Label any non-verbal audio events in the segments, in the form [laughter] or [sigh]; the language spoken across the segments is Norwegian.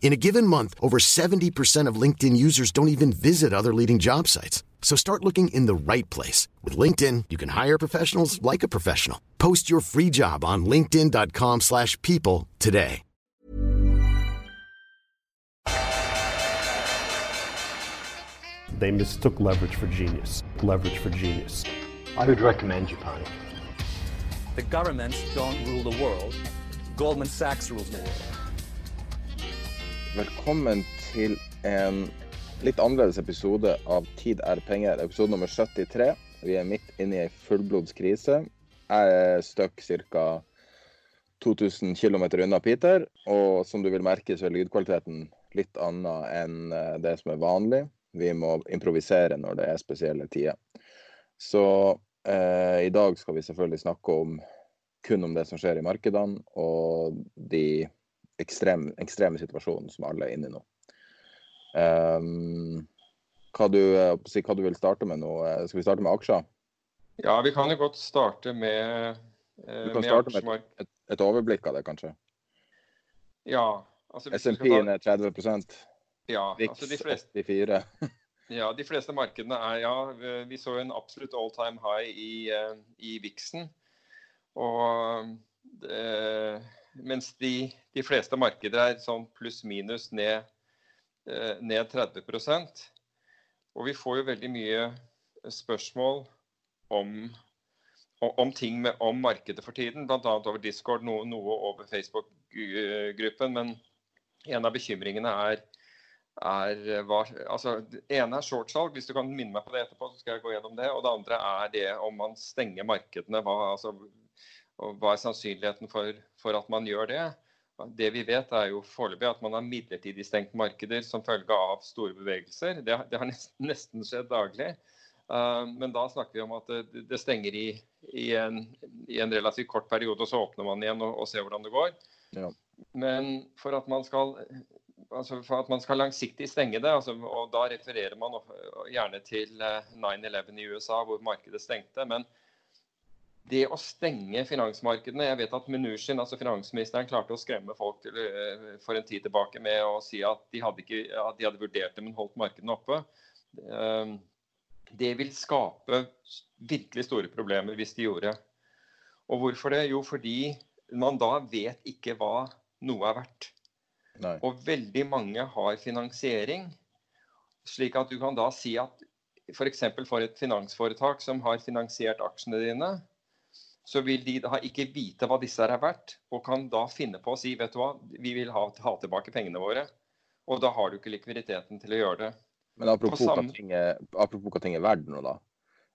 In a given month, over 70% of LinkedIn users don't even visit other leading job sites. So start looking in the right place. With LinkedIn, you can hire professionals like a professional. Post your free job on linkedin.com slash people today. They mistook leverage for genius. Leverage for genius. I would recommend Japan. The governments don't rule the world. Goldman Sachs rules the world. Velkommen til en litt annerledes episode av Tid er penger, episode nummer 73. Vi er midt inne i ei fullblods krise. Jeg er stuck ca. 2000 km unna Peter, og som du vil merke, så er lydkvaliteten litt annen enn eh, det som er vanlig. Vi må improvisere når det er spesielle tider. Så eh, i dag skal vi selvfølgelig snakke om kun om det som skjer i markedene, og de ekstrem, ekstreme situasjonen som alle er inne i nå. Um, hva, du, hva du vil starte med nå? Skal vi starte med aksjer? Ja, vi kan jo godt starte med eh, Du kan starte med et, et, et, overblikk av det, kanskje? Ja. Altså, SMP-en er 30 ja, VIX altså de fleste, 84 [laughs] Ja, de fleste markedene er Ja, vi så en absolutt all time high i, i VIX-en. Og det, mens de, de, fleste markeder er sånn pluss-minus ned, ned 30% Og vi får jo veldig mye spørsmål om, om ting med, om markedet for tiden, bl.a. over Discord, noe, noe over Facebook-gruppen. Men en av bekymringene er er eh, var, altså, Det ene er shortsalg, hvis du kan minne meg på det etterpå. så skal jeg gå gjennom det, Og det andre er det om man stenger markedene. Hva, altså, hva er sannsynligheten for, for, at man gjør det? Det vi vet er jo foreløpig at man har midlertidig stengt markeder som følge av store bevegelser. Det, det har nesten, nesten, skjedd daglig. Uh, men da snakker vi om at det, det stenger i, i, en, i, en, relativt kort periode, og så åpner man igjen og, og ser hvordan det går. Ja. Men for at man skal altså for at man skal langsiktig stenge det, altså, og da refererer man gjerne til 9-11 eh, i USA, hvor markedet stengte. men det å stenge finansmarkedene Jeg vet at Mnuchin, altså finansministeren, klarte å skremme folk eh, for en tid tilbake med å si at de hadde, ikke, at de hadde vurdert det, men holdt markedene oppe. Ehm, det vil skape virkelig store problemer hvis de gjorde. Og hvorfor det? Jo, fordi man da vet ikke hva noe er verdt. Nei. Og veldig mange har finansiering. Slik at du kan da si at f.eks. For, for et finansforetak som har finansiert aksjene dine, så vil de da ikke vite hva disse er verdt, og kan da finne på å si vet du hva, vi vil ha, ha tilbake pengene våre. Og da har du ikke likviditeten til å gjøre det. Men apropos, hva ting er, apropos hva ting er verdt nå, da.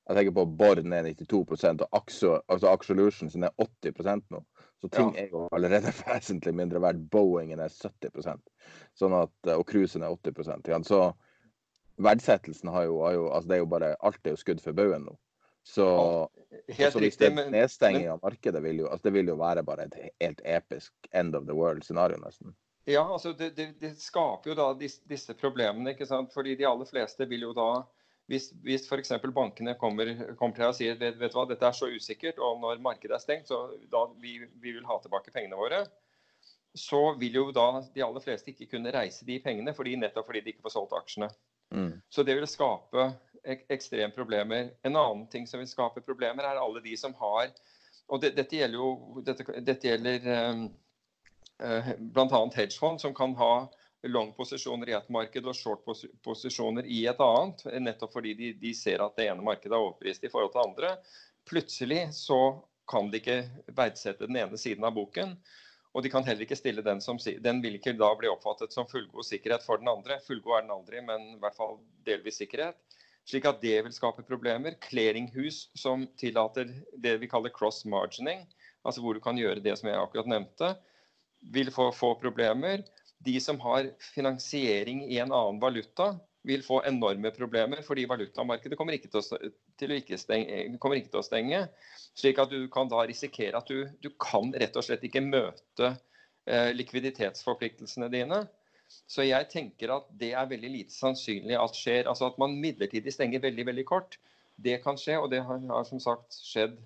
Jeg tenker på Born er 92% og Axo, altså Axolution sin er 80% nå. Så ting ja. er jo allerede [laughs] vesentlig mindre verdt. Boeingen er 70% sånn at, og cruisen er 80% Så verdsettelsen har jo, har jo, altså det er jo bare Alt er jo skudd for baugen nå. Så, så hvis det er nedstenging av markedet, vil jo, altså det vil jo være bare et helt episk end of the world-scenario, nesten. Ja, altså det, det, det, skaper jo da disse, disse problemene, ikke sant. Fordi de aller fleste vil jo da hvis, hvis f.eks. bankene kommer, kommer, til å si vet, vet du hva, dette er så usikkert, og når markedet er stengt, så da vi, vi vil ha tilbake pengene våre, så vil jo da de aller fleste ikke kunne reise de pengene, fordi, nettopp fordi de ikke får solgt aksjene. Mm. Så det vil skape ek ekstreme problemer. En annen ting som vil skape problemer, er alle de som har Og det, dette gjelder jo dette, dette gjelder um, uh, bl.a. hedgefond, som kan ha long-posisjoner i et marked og short-posisjoner i et annet. Nettopp fordi de, de, ser at det ene markedet er overprist i forhold til det andre. Plutselig så kan de ikke verdsette den ene siden av boken. Og de kan heller ikke stille den som Den vil ikke da bli oppfattet som fullgod sikkerhet for den andre. Fullgod er den aldri, men i hvert fall delvis sikkerhet. Slik at det vil skape problemer. Clearinghus som tillater det vi kaller cross-margining, altså hvor du kan gjøre det som jeg akkurat nevnte, vil få, få problemer. De som har finansiering i en annen valuta, vil få enorme problemer, fordi valutamarkedet kommer ikke til å, til å ikke stenge, kommer ikke til å stenge. Slik at du kan da risikere at du, du kan rett og slett ikke møte eh, likviditetsforpliktelsene dine. Så jeg tenker at det er veldig lite sannsynlig at skjer. Altså at man midlertidig stenger veldig, veldig kort. Det kan skje, og det har, har som sagt skjedd.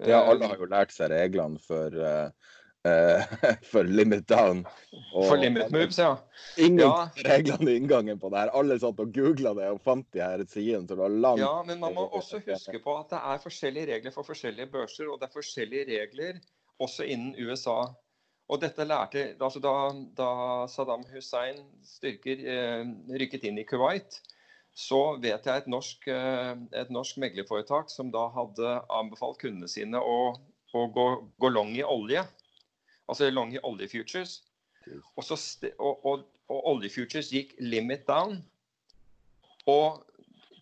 Ja, alle har jo lært seg reglene for uh Eh, [laughs] for limit down. Og for limit moves, ja. Ingen ja. reglene i inngangen på det her. Alle satt og googla det og fant de her sidene. Så det var langt Ja, men man må også huske på at det er forskjellige regler for forskjellige børser, og det er forskjellige regler også innen USA. Og dette lærte altså da, da Saddam Hussein styrker eh, rykket inn i Kuwait, så vet jeg et norsk, eh, et norsk meglerforetak som da hadde anbefalt kundene sine å, å gå, gå long i olje altså long i oljefutures. Og, så, og, og, og oljefutures gikk limit down. Og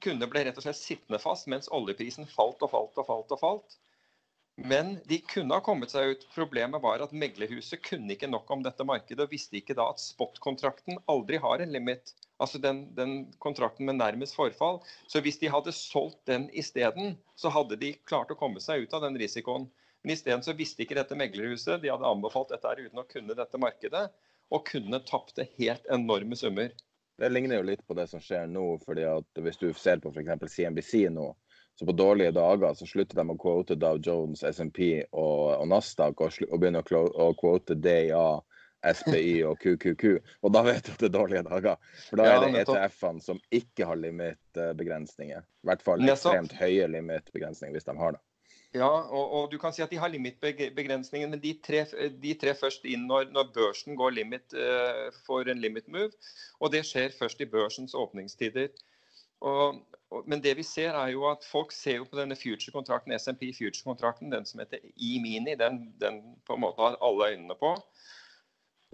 kundene ble rett og slett sittende fast mens oljeprisen falt og falt og falt. og falt. Men de kunne ha kommet seg ut. Problemet var at meglerhuset kunne ikke nok om dette markedet og visste ikke da at spot-kontrakten aldri har en limit. Altså den, den, kontrakten med nærmest forfall. Så hvis de hadde solgt den isteden, så hadde de klart å komme seg ut av den risikoen. Men isteden så visste ikke dette meglerhuset. De hadde anbefalt dette her uten å kunne dette markedet. Og kundene tapte helt enorme summer. Det ligner jo litt på det som skjer nå. fordi at Hvis du ser på f.eks. CNBC nå, så på dårlige dager så slutter de å quote Dow Jones, SMP og, og Nasdaq og, og begynner å, å quote DIA, SPY og QQQ. Og da vet du at det er dårlige dager. For da er det ETF-ene som ikke har limitbegrensninger. I hvert fall ekstremt høye limitbegrensninger hvis de har det. Ja, og, og, du kan si at de har limitbegrensninger, men de tre, de tre først inn når, når, børsen går limit uh, for en limit move. Og det skjer først i børsens åpningstider. Og, og, men det vi ser er jo at folk ser jo på denne future-kontrakten, SMP future-kontrakten, den som heter E-mini, den, den på en måte har alle øynene på.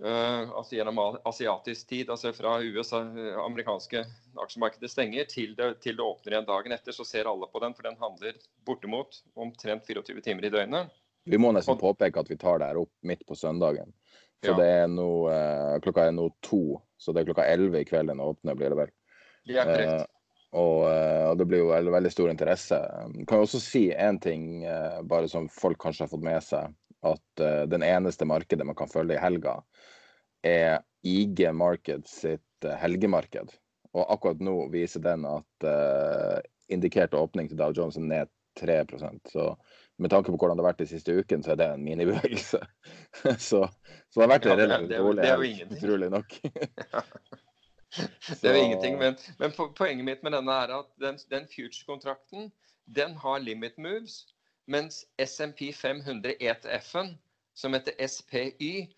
Uh, altså gjennom asiatisk tid, altså fra USA, eh, amerikanske aksjemarkedet stenger til det, til det, åpner igjen dagen etter, så ser alle på den, for den handler bortimot omtrent 24 timer i døgnet. Vi må nesten påpeke at vi tar det her opp midt på søndagen. Så ja. det er nå uh, Klokka er nå to, så det er klokka elleve i kveld den åpner, blir det vel. Det er korrekt. Og, og, det blir jo veldig, veldig stor interesse. Kan jeg også si én ting, bare som folk kanskje har fått med seg. At den eneste markedet man kan følge i helga, er IG Markets sitt eh, helgemarked. Og akkurat nå viser den at uh, indikert åpning til Dow Jones er ned 3 Så med tanke på hvordan det har vært de siste ukene, så er det en minibevegelse. [laughs] så, så det har vært ja, relativt rolig, utrolig nok. [laughs] [laughs] [laughs] Det er jo ingenting, men, men, poenget mitt med denne er at den, den future-kontrakten den har limit moves, mens SMP 500 ETF-en, som heter SPY,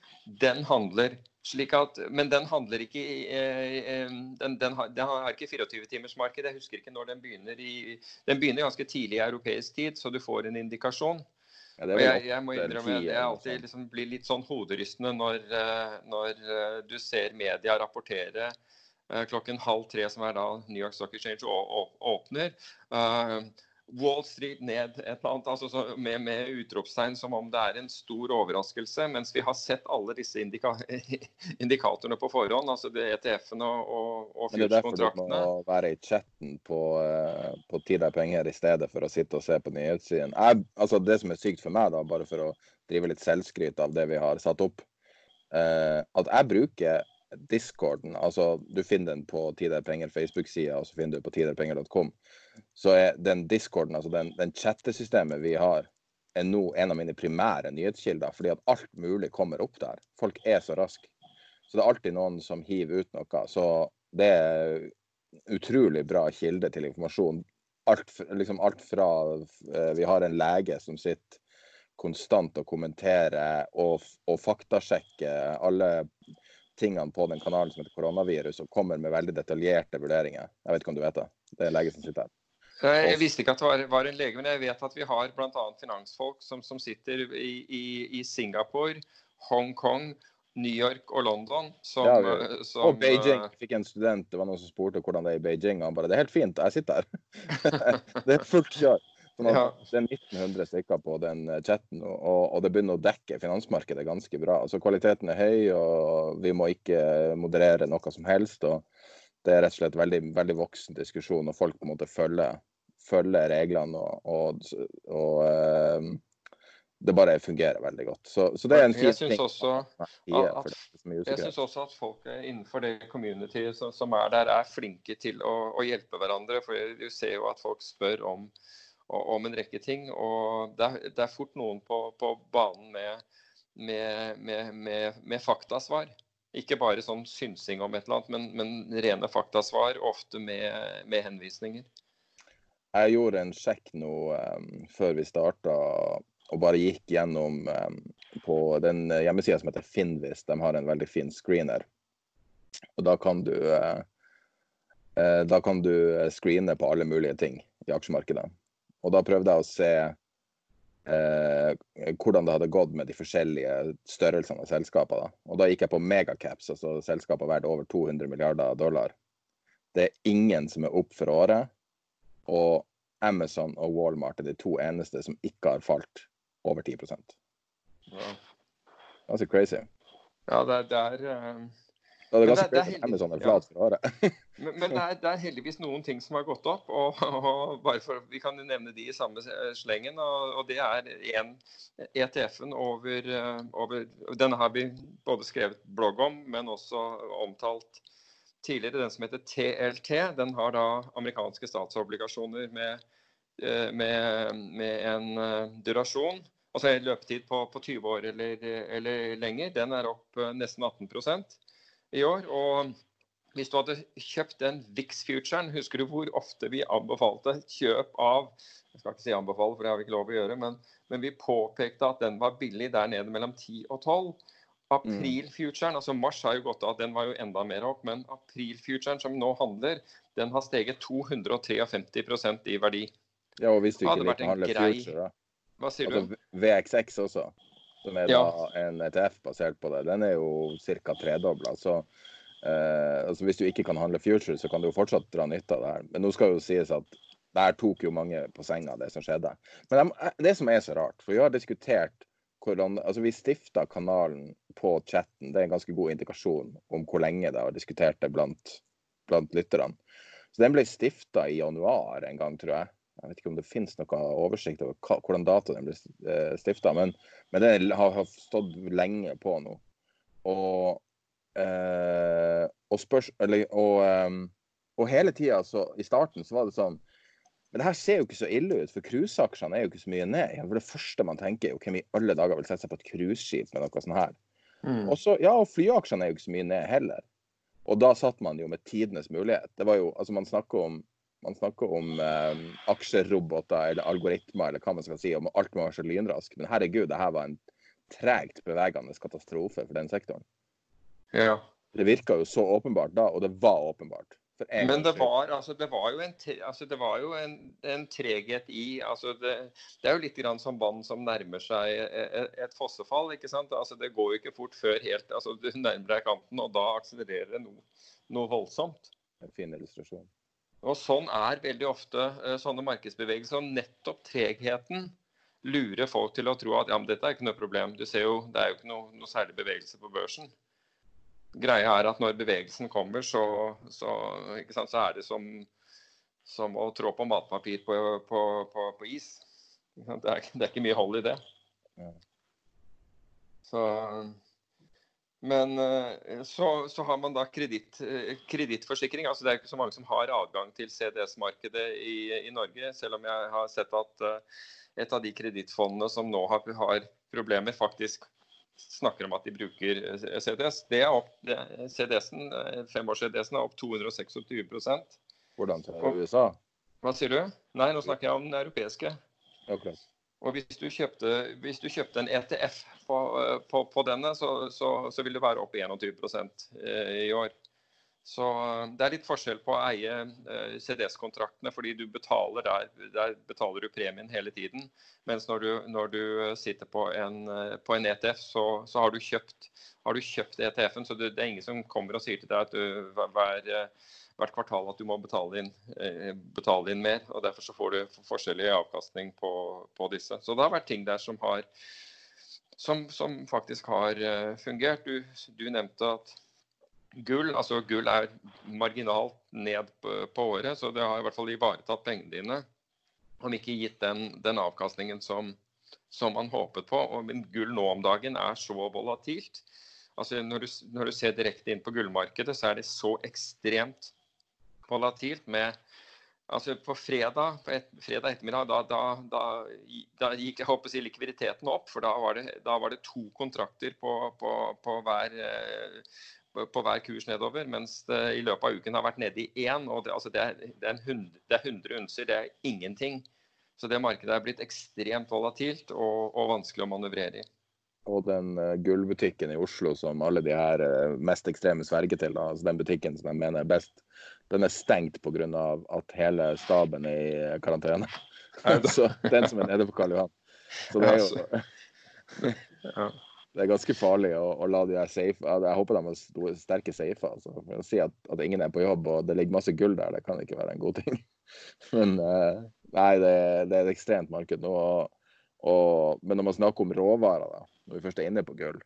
den handler slik at, men den handler ikke eh, eh, den, den, har, den har ikke 24-timersmarked. Jeg husker ikke når den begynner. I, den begynner ganske tidlig i europeisk tid, så du får en indikasjon. Ja, jeg, jeg, må innrømme at jeg alltid liksom blir litt sånn hoderystende når, eh, når du ser media rapportere klokken halv tre, som er da New York Stock Exchange åpner. Wall Street ned et eller annet, altså med, med, utropstegn som om det er en stor overraskelse. Mens vi har sett alle disse indika [laughs] indikatorene på forhånd, altså ETF-ene og, og Men Det er derfor du må være i chatten på, uh, på Tid er penger i stedet for å sitte og se på nyhetssiden. altså Det som er sykt for meg, da, bare for å drive litt selvskryt av det vi har satt opp, eh, at jeg bruker discorden. altså Du finner den på Tid er penger Facebook-sida, og så finner du på tiderpenger.com så er den discorden, altså den, den chattesystemet vi har, er nå en av mine primære nyhetskilder. Fordi at alt mulig kommer opp der. Folk er så raske. Så det er alltid noen som hiver ut noe. Så det er utrolig bra kilde til informasjon. Alt, liksom alt fra eh, Vi har en lege som sitter konstant og kommenterer og, og faktasjekker alle tingene på den kanalen som heter koronavirus, og kommer med veldig detaljerte vurderinger. Jeg vet ikke om du vet det? Det er lege som sitter her. Jeg visste ikke at det var, var, en lege, men jeg vet at vi har bl.a. finansfolk som, som sitter i, i, i, Singapore Hongkong, New York og London. Som, Ja, eh, vi- som, Og Beijing. eh, Jeg fikk en student, det var noen som spurte hvordan det er i Beijing. og Han bare Det er helt fint, jeg sitter her. [laughs] det er fullt kjør. Sånn. Det er 1900 stykker på den eh, chatten, og, og det begynner å dekke finansmarkedet ganske bra. Altså Kvaliteten er høy, og vi må ikke moderere noe som helst. og Det er rett og slett veldig, veldig voksen diskusjon, og folk på en måte følger, følger reglene. og, og, og eh, det bare fungerer veldig godt. Så, så det er en fin Jeg ting. også at- Jeg syns også at folk er innenfor det community som, som er der, er flinke til å, å hjelpe hverandre. For du ser jo at folk spør om, om en rekke ting. Og det er, det er fort noen på, på banen med, med, med, med, faktasvar. Ikke bare sånn synsing om et eller annet, men, men rene faktasvar, ofte med, henvisninger. Jeg gjorde en sjekk nå um, før vi starta, og bare gikk gjennom um, på den hjemmesida som heter Finnvis. De har en veldig fin screener. Og da kan du uh, uh, Da kan du screene på alle mulige ting i aksjemarkedet. Og da prøvde jeg å se eh, hvordan det hadde gått med de forskjellige størrelsene av selskaper. Da. Og da gikk jeg på megacaps, altså selskaper verdt over 200 milliarder dollar. Det er ingen som er opp for året. Og Amazon og Walmart er de to eneste som ikke har falt over 10% Ja, Ganske crazy. ja det, er- det er er det Men ganske det- å er er ja. flat for året. [laughs] Men, men det, er, det er heldigvis noen ting som har gått opp. og, [laughs] og bare for, Vi kan nevne de i samme slengen. og, og Det er en ETF-en over, eh, over Denne har vi både skrevet blogg om, men også omtalt tidligere. Den som heter TLT. Den har da amerikanske statsobligasjoner med, eh, med, med en eh, durasjon, altså en løpetid på, på 20 år eller, eller lenger. Den er opp nesten 18 i år. og hvis du hadde kjøpt den VIX-futuren, husker du hvor ofte vi anbefalte kjøp av Jeg skal ikke si anbefale, for det har vi ikke lov å gjøre, men, men vi påpekte at den var billig der nede mellom 10 og 12. April-futuren, altså mars har jo gått av, den var jo enda mer opp, men april-futuren som nå handler, den har steget 253% i verdi. Ja, og hvis du ikke liker å handle future, da. Hva sier du? Altså VXX også, som er Ja. da en ETF basert på det, den er jo ca. tredobla. Så eh, altså hvis du ikke kan handle future, så kan du jo fortsatt dra nytte av det her. Men nå skal jo sies at det her tok jo mange på senga, det som skjedde. Men de, det som er så rart, for vi har diskutert hvordan Altså, vi stifta kanalen på chatten. Det er en ganske god indikasjon om hvor lenge det har diskutert det blant, blant lytterne. Så den ble stifta i januar en gang, tror jeg. Jeg vet ikke om det finnes noe oversikt over hva, hvordan dato den ble stifta, men, men den har, har stått lenge på nå. Og, eh, og, spørs, eller, og, eh, og hele tida i starten så var det sånn Men det her ser jo ikke så ille ut, for cruiseaksjene er jo ikke så mye ned. For det første man tenker, er hvem i alle dager vil sette seg på et cruiseskip med noe sånt her. Mm. Også, ja, og flyaksjene er jo ikke så mye ned heller. Og da satt man jo med tidenes mulighet. Det var jo, altså Man snakker om, man snakker om eh, aksjeroboter eller algoritmer eller hva man skal si, om alt må være så lynrask. Men herregud, det her var en tregt bevegende katastrofe for den sektoren. Ja. Det virka jo så åpenbart da, og det var åpenbart. Men det var, altså, det var jo en, altså, det var jo en, en treghet i altså, det, det er jo litt grann som vann som nærmer seg et, et fossefall. ikke sant? Altså, det går jo ikke fort før helt, altså, du nærmer deg kanten, og da akselererer det noe, noe voldsomt. En fin illustrasjon. Og Sånn er veldig ofte eh, sånne markedsbevegelser. og Nettopp tregheten lurer folk til å tro at ja, men dette er ikke noe problem. Du ser jo, Det er jo ikke noe, noe særlig bevegelse på børsen. Greia er at når bevegelsen kommer, så, så, ikke sant, så er det som, som å trå på matpapir på, på, på, på is. Det er, det er ikke mye hold i det. Så, men eh, så, så har man da eh, kredittforsikring. Altså det er ikke så mange som har adgang til CDS-markedet i, i Norge. Selv om jeg har sett at eh, et av de kredittfondene som nå har, har problemer, faktisk snakker om at de bruker CDS. Det er opp, CDS-en, femårs-CDS-en er opp 226 Hvordan til USA? Hva sier du? Nei, nå snakker jeg om den europeiske. Akkurat. Og hvis du kjøpte, hvis du kjøpte en ETF på, på, på denne, så, så, så vil det være opp 21 eh, i år. Så Det er litt forskjell på å eie CDS-kontraktene, fordi du betaler der, der betaler du premien hele tiden. Mens når du, når du sitter på en, på en, ETF, så, så har du kjøpt, kjøpt ETF-en. Så det, det, er ingen som kommer og sier til deg at du hver, hvert kvartal at du må betale inn, betale inn, mer. og Derfor så får du forskjellig avkastning på, på, disse. Så det har vært ting der som, har, som, som faktisk har fungert. Du, du nevnte at gull. Altså gull er marginalt ned på, på, året, så det har i hvert fall ivaretatt pengene dine. Om ikke gitt den, den avkastningen som, som, man håpet på. Og, men gull nå om dagen er så volatilt. Altså når du, når du ser direkte inn på gullmarkedet, så er det så ekstremt volatilt med Altså På fredag, på et, fredag ettermiddag da, da, da, da gikk jeg håper å si, likviditeten opp. For da var, det, var det to kontrakter på, på, på hver, eh, på hver kurs nedover, mens det i løpet av uken har vært nede i én. og Det, altså det, er, det, er 100, det, er 100, unser, det er ingenting. Så det markedet er blitt ekstremt volatilt og, og vanskelig å manøvrere i. Og den uh, gullbutikken i Oslo som alle de her uh, mest ekstreme sverger til, altså den butikken som jeg mener er best, den er stengt pga. at hele staben er i karantene. [laughs] så den som er nede på Karl Johan. Så det er jo [laughs] det er ganske farlig å, å la de der safe Jeg håper de har store, sterke safer. Altså. For å si at, at, ingen er på jobb og det ligger masse gull der, det kan ikke være en god ting. [laughs] Men uh, nei, det, det, er et ekstremt marked nå. Og, og, men når man snakker om råvarer, da, når vi først er inne på gull,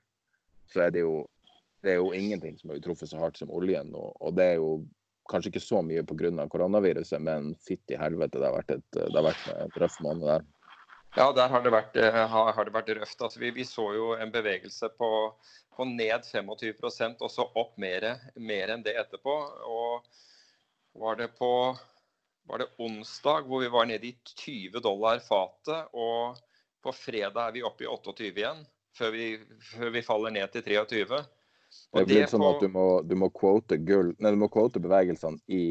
så er det jo, det er jo ingenting som har truffet så hardt som oljen nå. Og det er jo kanskje ikke så mye pga. koronaviruset, men fytti helvete, det har vært et, det har vært et røff måned der. Ja, der har det vært, eh, har det vært røft. Altså, vi, vi, så jo en bevegelse på, på ned 25% og så opp mer, mer, enn det etterpå. Og var det på var det onsdag hvor vi var nede i 20 dollar fatet, og på fredag er vi oppe i 28 igjen, før vi, før vi faller ned til 23. Det blir sånn at du må, du må quote gull, nei, du må quote bevegelsene i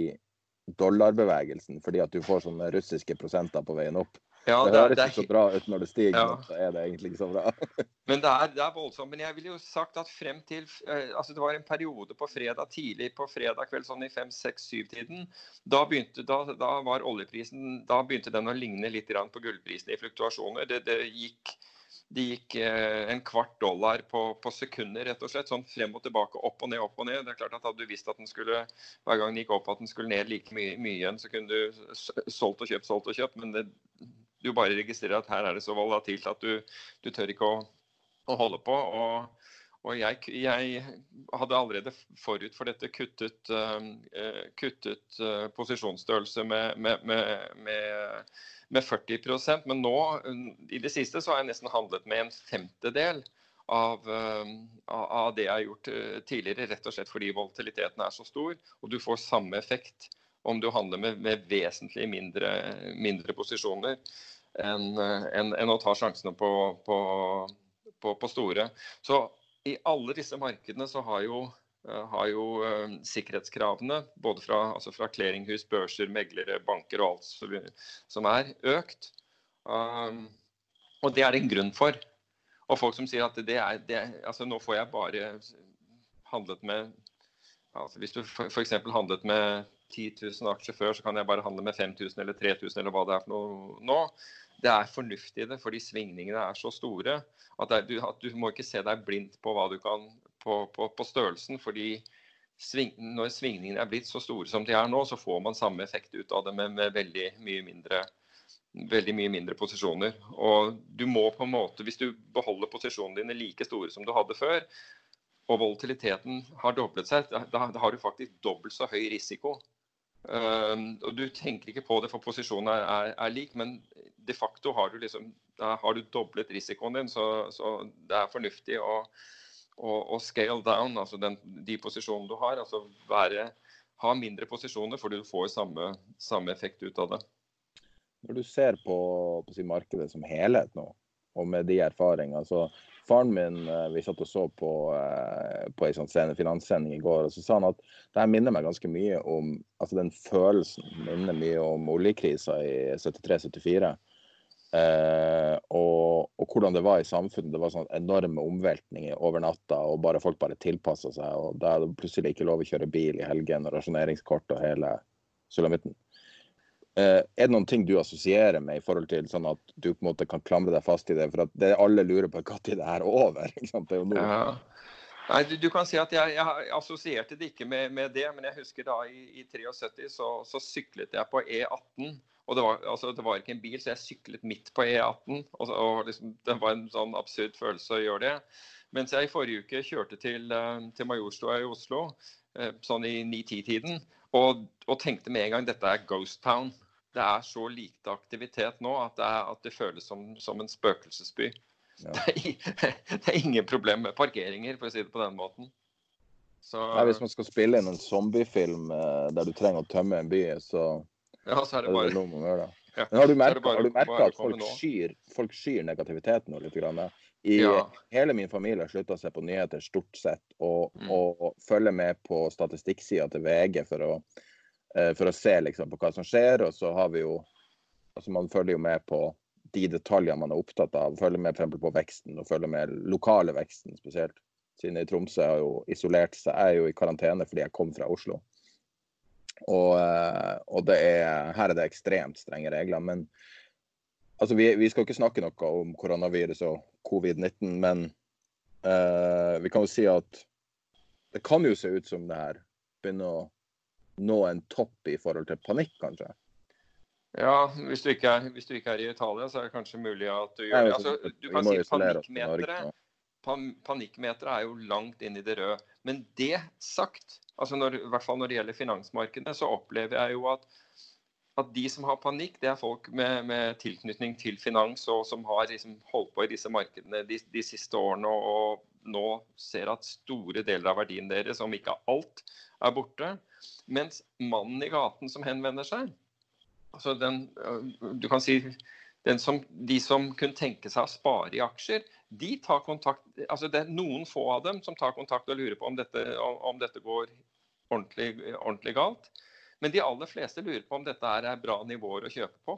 dollarbevegelsen, fordi at du får sånne russiske prosenter på veien opp. Ja, det, det høres ikke så bra ut når det stiger, ja. så er det egentlig ikke så bra. [laughs] men det er, det er, voldsomt. Men jeg ville jo sagt at frem til eh, altså Det var en periode på fredag tidlig på fredag kveld, sånn i 5-6-7-tiden. Da, da, da, var oljeprisen Da begynte den å ligne litt på gullprisen i fluktuasjoner. Det, det gikk, det gikk eh, en kvart dollar på, på, sekunder, rett og slett. Sånn frem og tilbake, opp og ned, opp og ned. Det er klart at Hadde du visst at den skulle hver gang den gikk opp at den skulle ned like mye, mye igjen, så kunne du solgt og kjøpt, solgt og kjøpt. Men det, du bare registrerer at her er det så volatilt at du, du tør ikke å, å, holde på. Og, og jeg, jeg, hadde allerede forut for dette kuttet, uh, kuttet uh, posisjonsstørrelse med, med, med, med 40% men nå i det siste så har jeg nesten handlet med en femtedel. Av, av, det jeg har gjort tidligere, rett og slett fordi volatiliteten er så stor. Og du får samme effekt om du handler med, med vesentlig mindre, mindre posisjoner enn en, en å ta sjansene på, på, på, på, store. Så i alle disse markedene så har jo, eh, har jo uh, sikkerhetskravene, både fra, altså fra clearinghus, børser, meglere, banker og alt som er, økt. Um, og det er det en grunn for. Og folk som sier at det er, det, altså nå får jeg bare handlet med altså Hvis du f.eks. handlet med 10 000 aksjer før, så kan jeg bare handle med 5000 eller 3000 eller hva det er for noe nå. Det er fornuftig i det, fordi svingningene er så store at, er, du, at, du, må ikke se deg blindt på kan på, på, på størrelsen. fordi sving, når svingningene er blitt så store som de er nå, så får man samme effekt ut av det med, med veldig mye mindre veldig mye mindre posisjoner. Og du må på en måte, Hvis du beholder posisjonene dine like store som du hadde før, og volatiliteten har doblet seg, da, da har du faktisk dobbelt så høy risiko Um, og Du tenker ikke på det, for posisjonen er, er, er, lik, men de facto har du, liksom, har du doblet risikoen din. Så, så, det er fornuftig å, å, å scale down altså den, de posisjonene du har. altså være, Ha mindre posisjoner, for du får samme, samme effekt ut av det. Når du ser på, på si, markedet som helhet nå, og med de erfaringene, så faren min eh, vi satt og så på, eh, på en sånn finanssending i går, og så sa han at det her minner meg ganske mye om altså Den følelsen minner mye om oljekrisa i 73-74. Eh, og, og, hvordan det var i samfunnet. Det var sånn enorme omveltninger over natta, og bare folk bare tilpassa seg. og Da er det plutselig ikke lov å kjøre bil i helgen, og rasjoneringskort og hele sulamitten. Eh, er det noen ting du assosierer med i forhold til sånn at du på en måte kan klamre deg fast i det? For at det alle lurer på når det er over. [laughs] ikke sant? Det er jo nå. Nei, du, du, kan si at jeg, jeg assosierte det ikke med, med, det, men jeg husker da i, i 73 så, så, syklet jeg på E18. Og det var, altså, det var, ikke en bil, så jeg syklet midt på E18. Og, og liksom, Det var en sånn absurd følelse å gjøre det. Mens jeg i forrige uke kjørte til, eh, til Majorstua i Oslo, eh, sånn i 9-10-tiden, og, og, tenkte med en gang dette er Ghost Town. Det er så lite aktivitet nå at det, er, at det føles som, som en spøkelsesby. Ja. Det, er, [laughs] det, er, ingen problem med parkeringer, for å si det på den måten. Så, Nei, hvis man skal spille inn en zombiefilm eh, der du trenger å tømme en by, så, ja, så er det bare, gjør. [laughs] Ja, Men har du merka at folk skyr, folk skyr negativiteten litt? Grann, I ja. hele min familie har slutta se på nyheter stort sett, og, mm. og, og følge med på statistikksida til VG for å, uh, for å se liksom, på hva som skjer. Og så har vi jo altså Man følger jo med på de detaljene man er opptatt av. Følger med for på veksten, og følger med lokale veksten spesielt. Siden i Tromsø har jo isolert seg. Jeg er jo i karantene fordi jeg kom fra Oslo. Og, eh, og er, her er det ekstremt strenge regler. Men altså, vi, vi, skal ikke snakke noe om koronavirus og covid-19, men uh, vi kan jo si at det kan jo se ut som det her begynner å nå en topp i forhold til panikk, kanskje. Ja, hvis du, er, hvis du, ikke er, i Italia, så er det kanskje mulig at du gjør det. Altså, du kan si panikkmeteret. Panikkmeteret er jo langt inn i det røde. Men det sagt, altså når, i hvert fall når det gjelder finansmarkedene, så opplever jeg jo at, at de som har panikk, det er folk med, med tilknytning til finans og som har liksom holdt på i disse markedene de, de siste årene og, og, nå ser at store deler av verdien deres, om ikke alt, er borte. Mens mannen i gaten som henvender seg, altså den, du kan si som, De som kunne tenke seg å spare i aksjer, de tar kontakt altså Det er noen få av dem som tar kontakt og lurer på om dette, om dette går ordentlig, ordentlig, galt. Men de aller fleste lurer på om dette er bra nivåer å kjøpe på.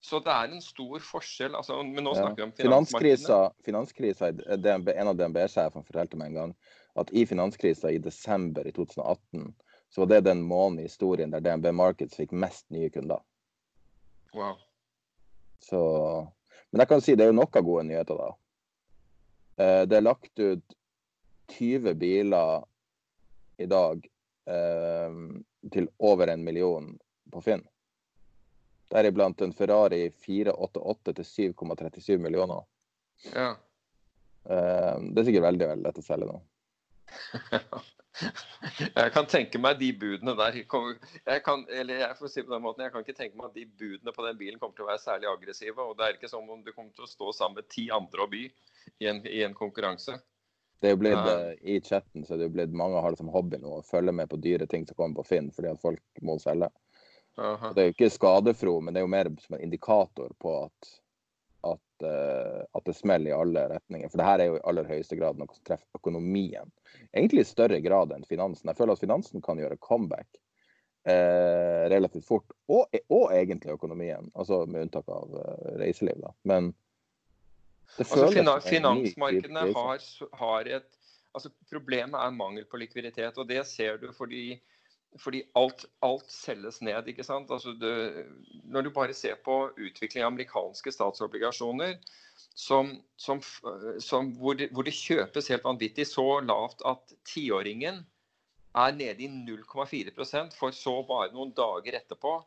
Så det er en stor forskjell. Altså, men nå snakker vi om finanskrisa. finanskrisa en av DNB-sjefene fortalte meg en gang at i finanskrisa i desember i 2018 så var det den måneden i historien der DNB Markets fikk mest nye kunder. Wow. Så, men jeg kan si det er jo noen gode nyheter, da. Eh, det er lagt ut 20 biler i dag eh, til over en million på Finn. Deriblant en Ferrari 488 til 7,37 millioner. Ja. Eh, det er sikkert veldig, veldig lett å selge nå. [laughs] Jeg kan tenke meg de budene der jeg kan, eller jeg får si på den måten, jeg kan ikke tenke meg at de budene på den bilen kommer til å være særlig aggressive. og Det er ikke som om du kommer til å stå sammen med ti andre og by i en, i en konkurranse. Det er jo blitt, uh, I chatten så er det jo blitt mange har det som hobby nå å følge med på dyre ting som kommer på Finn fordi at folk må selge. -huh. Det er jo ikke skadefro, men det er jo mer som en indikator på at at, uh, at, det smeller i alle retninger. For det her er jo i aller høyeste grad noe som treffer økonomien. Egentlig i større grad enn finansen. Jeg føler at finansen kan gjøre comeback uh, relativt fort. Og, og, egentlig økonomien, altså med unntak av uh, reiseliv. Da. Men det altså, føles altså, Finansmarkedene har, har et altså, Problemet er mangel på likviditet. og Det ser du fordi fordi alt, alt, selges ned. ikke sant? Altså det, når du bare ser på utvikling av amerikanske statsobligasjoner, som, som, som hvor, det, hvor, det, kjøpes helt vanvittig så lavt at tiåringen er nede i 0,4% for så bare noen dager etterpå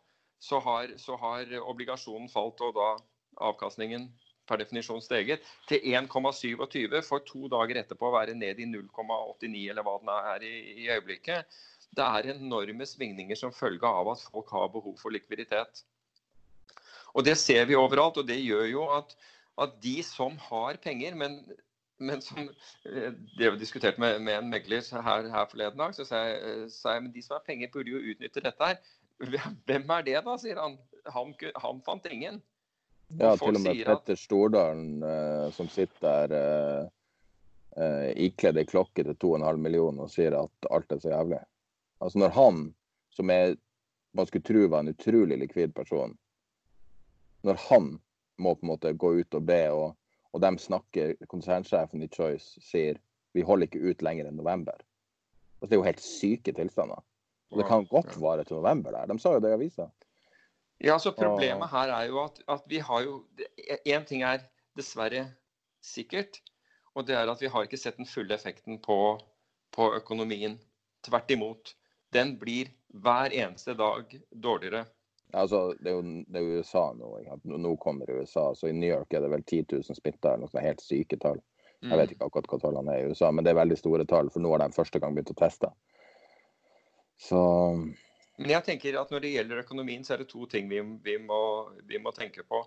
så har, så har obligasjonen falt, og da avkastningen per definisjon steget, til 1,27 for to dager etterpå å være ned i 0,89 eller hva den er i, i øyeblikket. Det er enorme svingninger som følge av at folk har behov for likviditet. Og Det ser vi overalt, og det gjør jo at, at de som har penger, men, men som eh, Det vi diskuterte med, med, en megler her, her forleden dag, så sa jeg, at de som har penger, burde jo utnytte dette her. Hvem er det, da, sier han. Han, han fant ingen. Ja, til og med Petter Stordalen eh, som sitter der eh, uh, ikledd ei klokke til 2,5 millioner og sier at alt er så jævlig. Altså når han, som er, man skulle tro var en utrolig likvid person, når han må på en måte gå ut og be, og, og de snakker, konsernsjefen i Choice sier vi holder ikke ut lenger enn november. Altså, det er jo helt syke tilstander. Og det kan godt vare til november der. De sa jo det i avisa. Ja, så Problemet her er jo at, at vi har jo Én ting er dessverre sikkert, og det er at vi har ikke sett den fulle effekten på, på økonomien. Tvert imot. Den blir hver eneste dag dårligere. Altså, det er jo det er USA nå. Nå kommer USA. Så i New York er det vel 10 000 smitta, noe sånt helt syke tall. Jeg vet mm. ikke akkurat hva tallene er i USA, men det er veldig store tall, for nå har de første gang begynt å teste. Så Men jeg tenker at når det gjelder økonomien, så er det to ting vi, vi, må, vi må tenke på.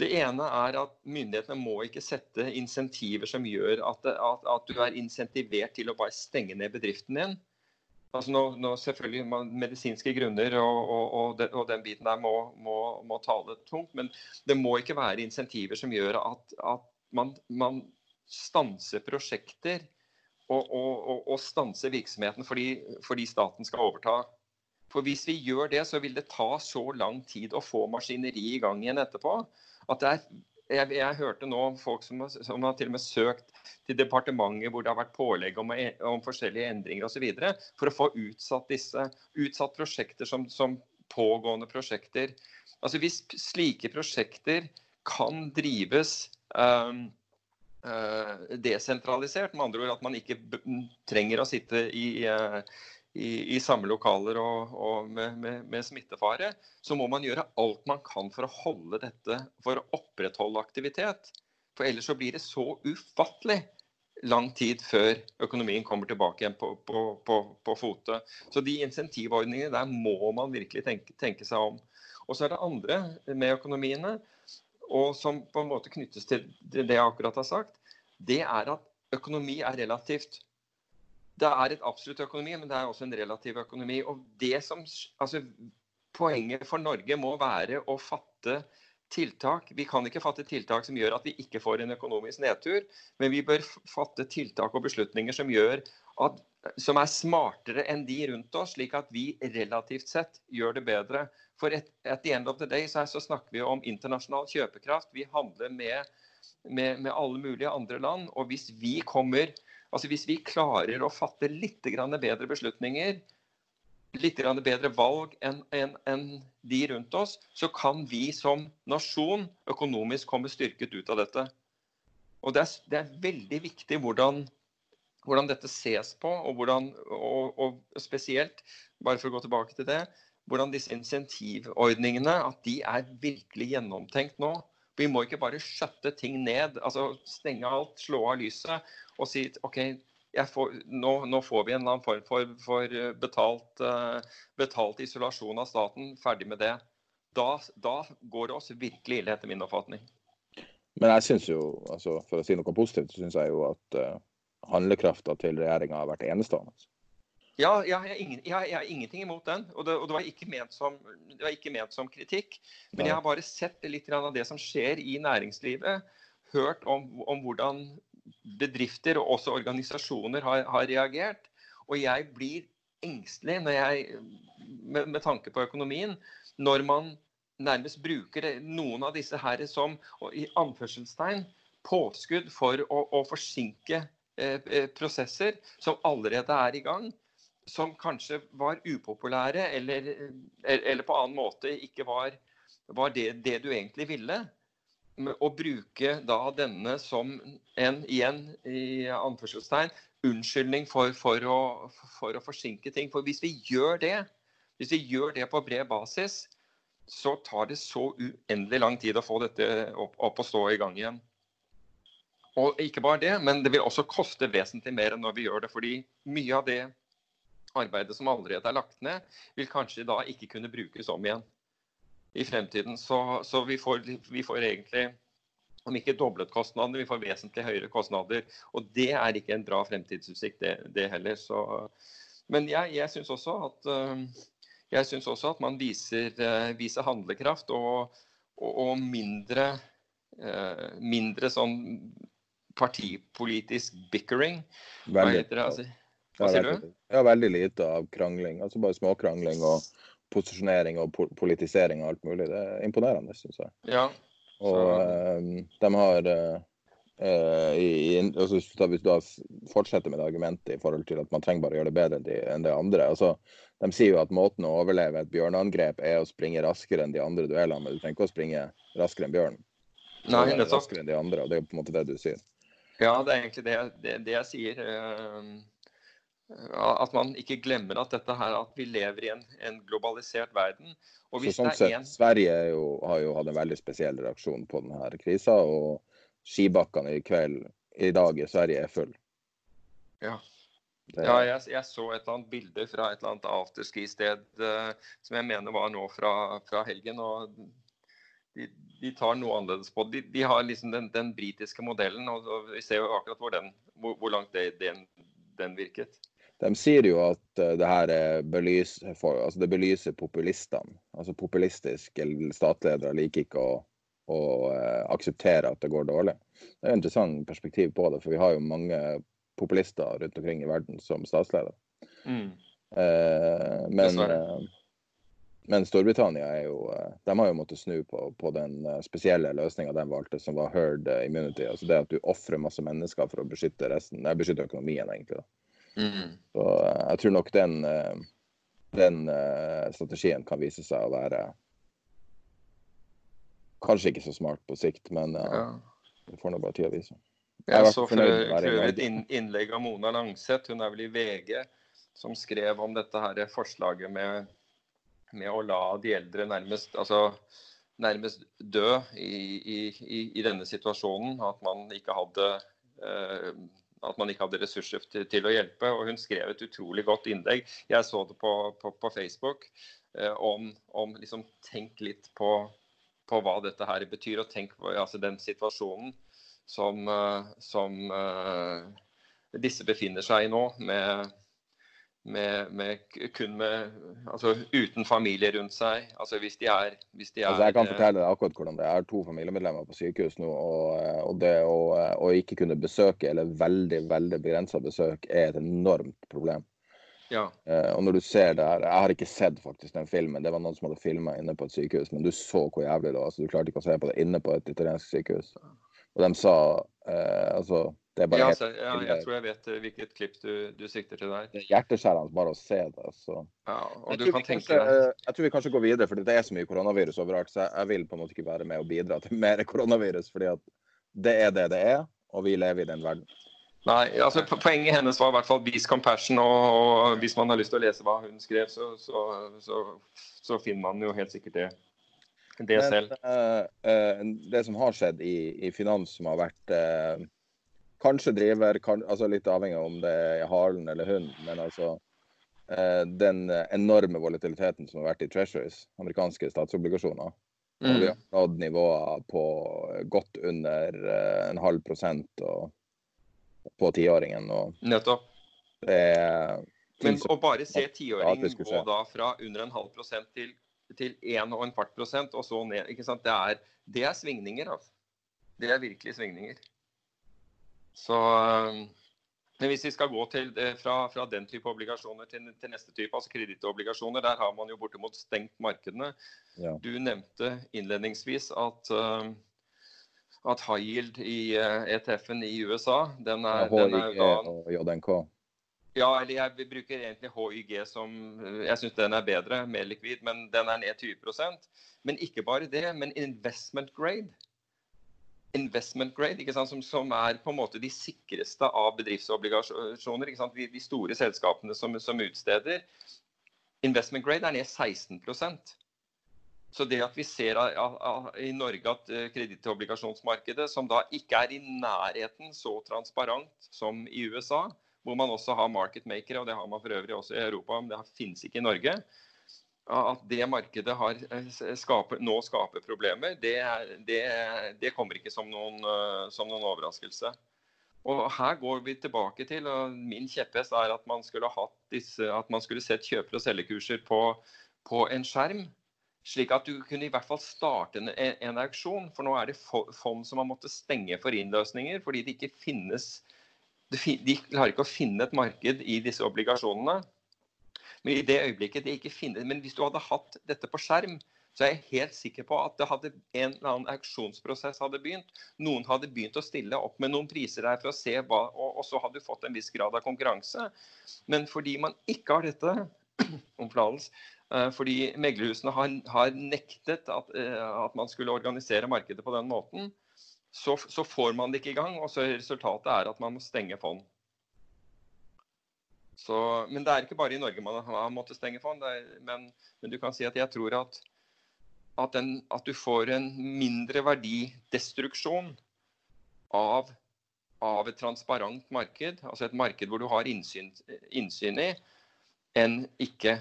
Det ene er at myndighetene må ikke sette insentiver som gjør at, at, at, du er insentivert til å bare stenge ned bedriften din. Altså nå, nå selvfølgelig man, Medisinske grunner og, og, og, den, og, den, biten der må, må, må, tale tungt. Men det må ikke være insentiver som gjør at, at man, man, stanser prosjekter og, stanser virksomheten fordi, fordi staten skal overta. For hvis vi gjør det, så vil det ta så lang tid å få maskineri i gang igjen etterpå. at det er jeg, jeg, hørte nå om folk som, som, har til og med søkt til departementet hvor det har vært pålegg om, om forskjellige endringer osv. for å få utsatt disse utsatt prosjekter som, som, pågående prosjekter. Altså Hvis slike prosjekter kan drives um, uh, desentralisert, med andre ord at man ikke trenger å sitte i uh, i, i samme lokaler og, og med, med, med, smittefare, så må man gjøre alt man kan for å holde dette, for å opprettholde aktivitet. For ellers så blir det så ufattelig lang tid før økonomien kommer tilbake igjen på, på, på, på fote. Så de insentivordningene der må man virkelig tenke, tenke seg om. Og så er det andre med økonomiene, og som på en måte knyttes til det jeg akkurat har sagt, det er at økonomi er relativt det er et absolutt økonomi, men det er også en relativ økonomi. Og det som, altså, Poenget for Norge må være å fatte tiltak. Vi kan ikke fatte tiltak som gjør at vi ikke får en økonomisk nedtur, men vi bør fatte tiltak og beslutninger som, at, som er smartere enn de rundt oss, slik at vi relativt sett gjør det bedre. For at the end of the day så, så snakker vi om internasjonal kjøpekraft. Vi handler med, med, med alle mulige andre land. Og hvis vi kommer Altså Hvis vi klarer å fatte litt bedre beslutninger, litt bedre valg enn en, en de rundt oss, så kan vi som nasjon økonomisk komme styrket ut av dette. Og Det er, det er veldig viktig hvordan, hvordan, dette ses på, og, hvordan, og, og spesielt, bare for å gå tilbake til det, hvordan disse insentivordningene at de er virkelig gjennomtenkt nå. Vi må ikke bare skjøtte ting ned, altså stenge alt, slå av lyset og si OK, får, nå, nå, får vi en eller annen form for, for eh, betalt, uh, betalt, isolasjon av staten. Ferdig med det. Da, da går det oss virkelig ille, etter min oppfatning. Men jeg synes jo, altså, for å si noe positivt, så syns jeg jo at uh, handlekrafta til regjeringa har vært enestående. Ja, jeg har, ingen, jeg, jeg har, ingenting imot den. Og det, og det, var ikke ment som, var ikke ment som kritikk. Men jeg har bare sett litt av det som skjer i næringslivet. Hørt om, om hvordan bedrifter og også organisasjoner har, har reagert. Og jeg blir engstelig jeg, med, med, tanke på økonomien når man nærmest bruker noen av disse her som i anførselstegn påskudd for å, å forsinke eh, eh, prosesser som allerede er i gang. Som kanskje var upopulære eller, eller på annen måte ikke var, var det, det du egentlig ville å bruke da denne som en igjen i anførselstegn, unnskyldning for, for, å, for, å, forsinke ting. For hvis vi gjør det, hvis vi gjør det på bred basis, så tar det så uendelig lang tid å få dette opp, opp og stå i gang igjen. Og ikke bare det, men det vil også koste vesentlig mer enn når vi gjør det. Fordi mye av det arbeidet som allerede er lagt ned, vil kanskje da ikke kunne brukes om igjen i fremtiden. Så, så vi, får, vi, får, egentlig, om ikke doblet kostnadene, vi får vesentlig høyere kostnader. Og det er ikke en bra fremtidsutsikt, det, det heller. Så, men jeg, jeg syns også syns også at man viser, øh, viser handlekraft og, og, og mindre, uh, mindre sånn partipolitisk bickering. Hva heter det? Altså, hva sier du? Ja, veldig lite av krangling. Altså bare småkrangling og posisjonering og politisering og alt mulig. Det er imponerende, syns jeg. Ja. Og eh, de har eh, i, altså, Hvis du da- fortsetter med det argumentet i forhold til at man trenger bare å gjøre det bedre enn, de, enn det andre altså, De sier jo at måten å overleve et bjørneangrep er å springe raskere enn de andre duellene, men du trenger ikke å springe raskere enn bjørnen. Nei, det nettopp. Raskere enn de andre, og det er jo på en måte det du sier. Ja, det er egentlig det, det, det jeg sier. At man ikke glemmer at dette her, at vi lever i en, en globalisert verden. Og Så sånn sett, en Sverige er jo, har jo hatt en veldig spesiell reaksjon på denne krisa, og skibakkene i kveld, i dag i Sverige, er full. Ja. Det, Ja, jeg, jeg så et eller annet bilde fra et eller annet afterski-sted eh, som jeg mener var nå fra, fra helgen. og de, de tar noe annerledes på det. De, de har liksom den, den britiske modellen, og, og vi ser jo akkurat hvor, den, hvor, hvor langt det, den, den virket. De sier jo at eh, det her er belyser, for, altså det belyser populistene. Altså populistiske statsledere liker ikke å, å eh, akseptere at det går dårlig. Det er et interessant perspektiv på det, for vi har jo mange populister rundt omkring i verden som statsledere. Mm. Eh, men, eh, men Storbritannia er jo De har jo måttet snu på, på den spesielle løsninga de valgte, som var herd immunity. Altså det at du ofrer masse mennesker for å beskytte resten. Nei, beskytte økonomien, egentlig. da. Mm. Så eh, jeg tror nok den, eh, den eh, strategien kan vise seg å være kanskje ikke så smart på sikt, men Ja. det får nå bare tida vise. Jeg Jeg så for øvrig et innlegg av Mona Langseth, hun er vel i VG, som skrev om dette her forslaget med, med å la de eldre nærmest, altså, nærmest dø i, i, i, i denne situasjonen. At man ikke hadde eh, at man ikke hadde ressurser til, til å hjelpe. og Hun skrev et utrolig godt innlegg. Jeg så det på, på, på Facebook. Eh, om, om liksom Tenk litt på, på hva dette her betyr, og tenk på altså, den situasjonen som, eh, som eh, disse befinner seg i nå. Med, med, med kun med Altså uten familie rundt seg. Altså hvis de er, hvis de er Altså, jeg kan eh, fortelle deg akkurat hvordan det er. Jeg har to familiemedlemmer på sykehus nå, og, eh, og det å, å ikke kunne besøke, eller veldig veldig begrensa besøk, er et enormt problem. Ja. Eh, og når du ser det her Jeg har ikke sett faktisk den filmen, det var noen som hadde filma inne på et sykehus, men du så hvor jævlig det var. så Du klarte ikke å se på det inne på et italiensk sykehus. Og de sa eh, altså Ja, helt altså, ja, jeg tror jeg vet eh, hvilket klipp du, du sikter til der. det er hjerteskjærende bare å se det. Så. Ja, og Jeg du kan tenke kanskje, deg eh, jeg tror vi kanskje går videre, for det er så mye koronavirus overalt. Så jeg, jeg vil på en måte ikke være med og bidra til [laughs] mer koronavirus, fordi at det er det det er, og vi lever i den verden. Nei, altså Poenget hennes var i hvert fall 'vis compassion'. Og, og hvis man har lyst til å lese hva hun skrev, så, så, så, så finner man jo helt sikkert det, det Men, selv. Uh, uh, det som har skjedd i, i finans som har vært eh, Kanskje driver, kan, altså litt avhengig av om det er halen eller hunden, men altså eh, den enorme volatiliteten som har vært i treasuries, amerikanske statsobligasjoner. Og vi Mm. har nådd nivåer på godt under eh, en halv prosent og, på tiåringen. Nettopp. det er Men å bare se tiåringen gå da fra under en halv prosent til, til en og en kvart prosent, og så ned? Det, er, det er svingninger, altså. Det er virkelig svingninger. Så Men hvis vi skal gå til fra, fra den type obligasjoner til, til neste type, altså kredittobligasjoner, der har man jo bortimot stengt markedene. Ja. Du nevnte innledningsvis at øhm, at high yield i eh, ETF-en i USA, den er, den er da og JNK. ja, eller jeg bruker egentlig HYG som Jeg syns den er bedre, mer likvid, men den er ned 20 Men ikke bare det, men investment grade. Investment grade, som, som er på en måte de sikreste av bedriftsobligasjoner. De, de store selskapene som, som utsteder. Investment grade er ned 16% så det at vi ser a, a, a, i Norge at eh, kredittobligasjonsmarkedet, som da ikke er i nærheten så transparent som i USA, hvor man også har marketmakere, og det har man for øvrig også i Europa, men det finnes ikke i Norge, at det markedet har, eh, skaper, nå skaper problemer, det, det, det kommer ikke som noen, eh, som noen overraskelse. Og her går vi tilbake til, og min kjepphest er at man skulle disse, at man skulle sett kjøper- og selgerkurser på, på en skjerm. Slik at du kunne i hvert fall starte en, en auksjon. For nå er det fond som har måttet stenge for innløsninger fordi det ikke finnes De klarer ikke å finne et marked i disse obligasjonene. Men i det øyeblikket det ikke finnes, men hvis du hadde hatt dette på skjerm, så er jeg helt sikker på at hadde en eller annen auksjonsprosess hadde begynt. Noen hadde begynt å stille opp med noen priser der for å se hva Og, og så hadde du fått en viss grad av konkurranse. Men fordi man ikke har dette [clears throat] eh, fordi meglerhusene har, har nektet at, eh, at, man skulle organisere markedet på den måten, så, så, får man det ikke i gang. Og så resultatet er at man må stenge fond. Så, men det er ikke bare i Norge man har måttet stenge fond. Men, men, du kan si at jeg tror at, at, den, at du får en mindre verdidestruksjon av, av, et transparent marked, altså et marked hvor du har innsyn, innsyn i, enn, ikke,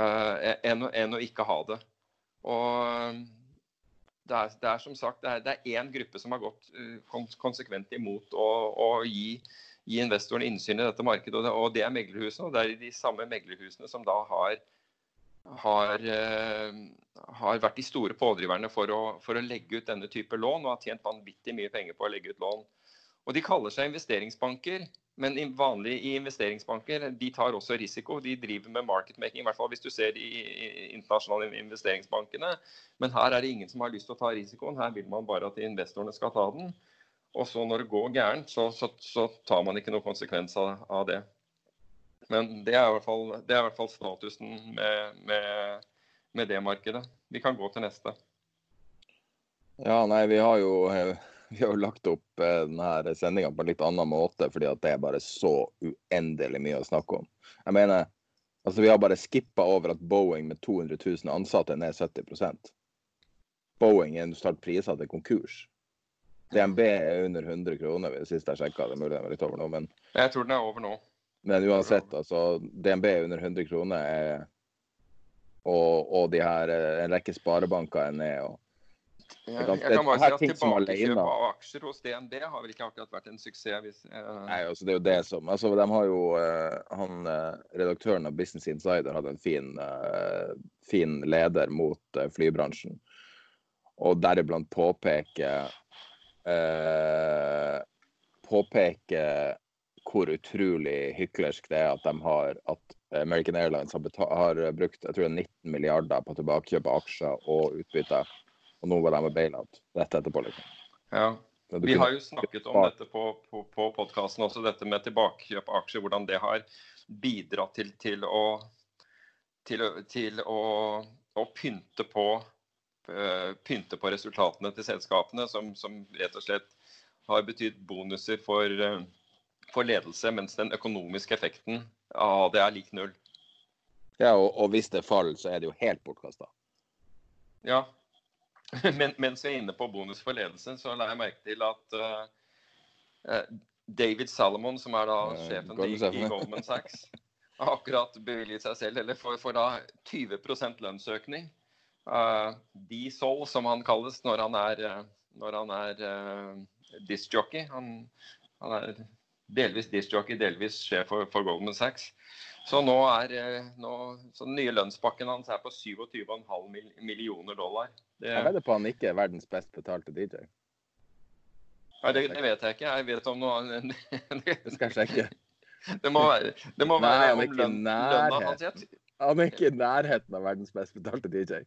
uh, enn, en å ikke ha det. Og det er, det er som sagt det er én gruppe som har gått uh, konsekvent imot å, å gi gi investoren innsyn i dette markedet. Og det, er meglerhusene. Og det er de samme meglerhusene som da har, har, uh, har vært de store pådriverne for å, for å, legge ut denne type lån, og har tjent vanvittig mye penger på å legge ut lån. Og De kaller seg investeringsbanker, men vanlige investeringsbanker de tar også risiko. De driver med marketmaking, i hvert fall hvis du ser de internasjonale investeringsbankene. Men her er det ingen som har lyst til å ta risikoen. Her vil man bare at investorene skal ta den. Og så når det går gærent, så, så, så tar man ikke noen konsekvens av, av, det. Men det er i hvert fall, i hvert fall statusen med, med, med, det markedet. Vi kan gå til neste. Ja, nei, vi har jo, [laughs] vi har lagt opp eh, denne sendinga på en litt annen måte, fordi det er bare så uendelig mye å snakke om. Jeg mener, altså Vi har bare skippa over at Boeing med 200 000 ansatte er ned 70 Boeing er en prisa til konkurs. DNB er under 100 kroner sist jeg sjekka. Det er mulig den er litt over nå, men Jeg tror den er over nå. Men uansett, altså. DNB er under 100 kroner, er, og, og de her, eh, en rekke sparebanker er ned. og jeg, jeg, kan bare si at Tilbakekjøp av aksjer hos DNB har vel ikke akkurat vært en suksess. Hvis, uh... Nei, altså Det er jo det som altså De har jo uh, han uh, Redaktøren av Business Insider hadde en fin, fin leder mot flybransjen. Og deriblant påpeker eh, påpeke hvor utrolig hyklersk det er at de har at American Airlines har, har brukt jeg tror 19 milliarder på tilbakekjøp av aksjer og utbytte. Og nå var de med bailout rett etterpå. liksom. Ja. Vi har jo snakket om dette på, på, på podkasten også, dette med tilbakekjøp av aksjer. Hvordan det har bidratt til, til, å, til, til å, å, pynte på pynte på resultatene til selskapene, som, som rett og slett har betydd bonuser for, eh, for, ledelse, mens den økonomiske effekten av det er lik null. Ja, og, og hvis det faller, så er det jo helt bortkasta. Ja. [laughs] Men, mens vi er inne på bonus for ledelse, så la jeg merke til at uh, David Salomon, som er da sjefen i, i Goldman Sachs, har akkurat bevilget seg selv, eller får, får da 20% lønnsøkning uh, D-Sol, som han kalles når han er, eh, når han er uh, discjockey. Han, han, er delvis discjockey, delvis sjef for, for, Goldman Sachs. Så nå er nå, så den nye lønnspakken hans er på 27,5 millioner dollar. Det, jeg vedder på han ikke er verdens best betalte DJ. Nei, det, det, vet jeg ikke. Jeg vet om noe Det skal jeg sjekke. [laughs] Det må være, det må Nei, være om lønn, lønna hans. Han er ikke i nærheten av verdens best betalte DJ.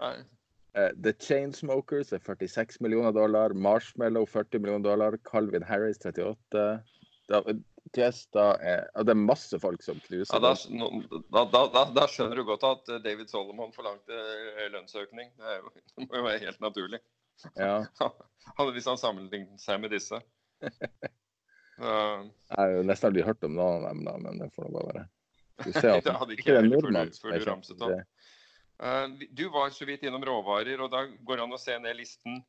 Uh, The Chainsmokers er 46 millioner dollar. Marshmallow 40 millioner dollar. Calvin Harris 38. Da, yes, er, det er masse folk som knuser. Ja, da, da, da, skjønner du godt at eh, David Solomon forlangte eh, lønnsøkning. Det, jo, [laughs] det må jo være helt naturlig. Ja. [laughs] Hvis han sammenlignet seg med disse. [laughs] Uh, jeg har nesten aldri hørt om noen av dem, men det får nå bare være. Du ser at det ikke, det er nordmann. Før du ramset opp. Eh, du var så vidt innom råvarer, og da går det an å se ned listen.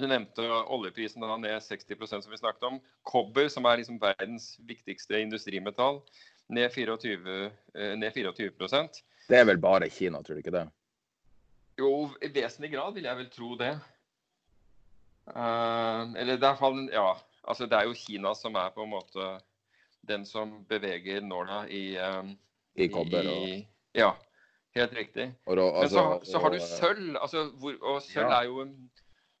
Du nevnte oljeprisen da ned 60% som vi snakket om. Kobber, som er liksom verdens viktigste industrimetall, ned 24, eh, ned 24% Det er vel bare Kina, tror du ikke det? Jo, i vesentlig grad vil jeg vel tro det. Uh, eller det er, fall, ja, altså det er jo Kina som er på en måte den som beveger nåla i um, I kobber og Ja. Helt riktig. Da, altså, men så, så, har du sølv. Altså, hvor, og sølv ja. er, jo en,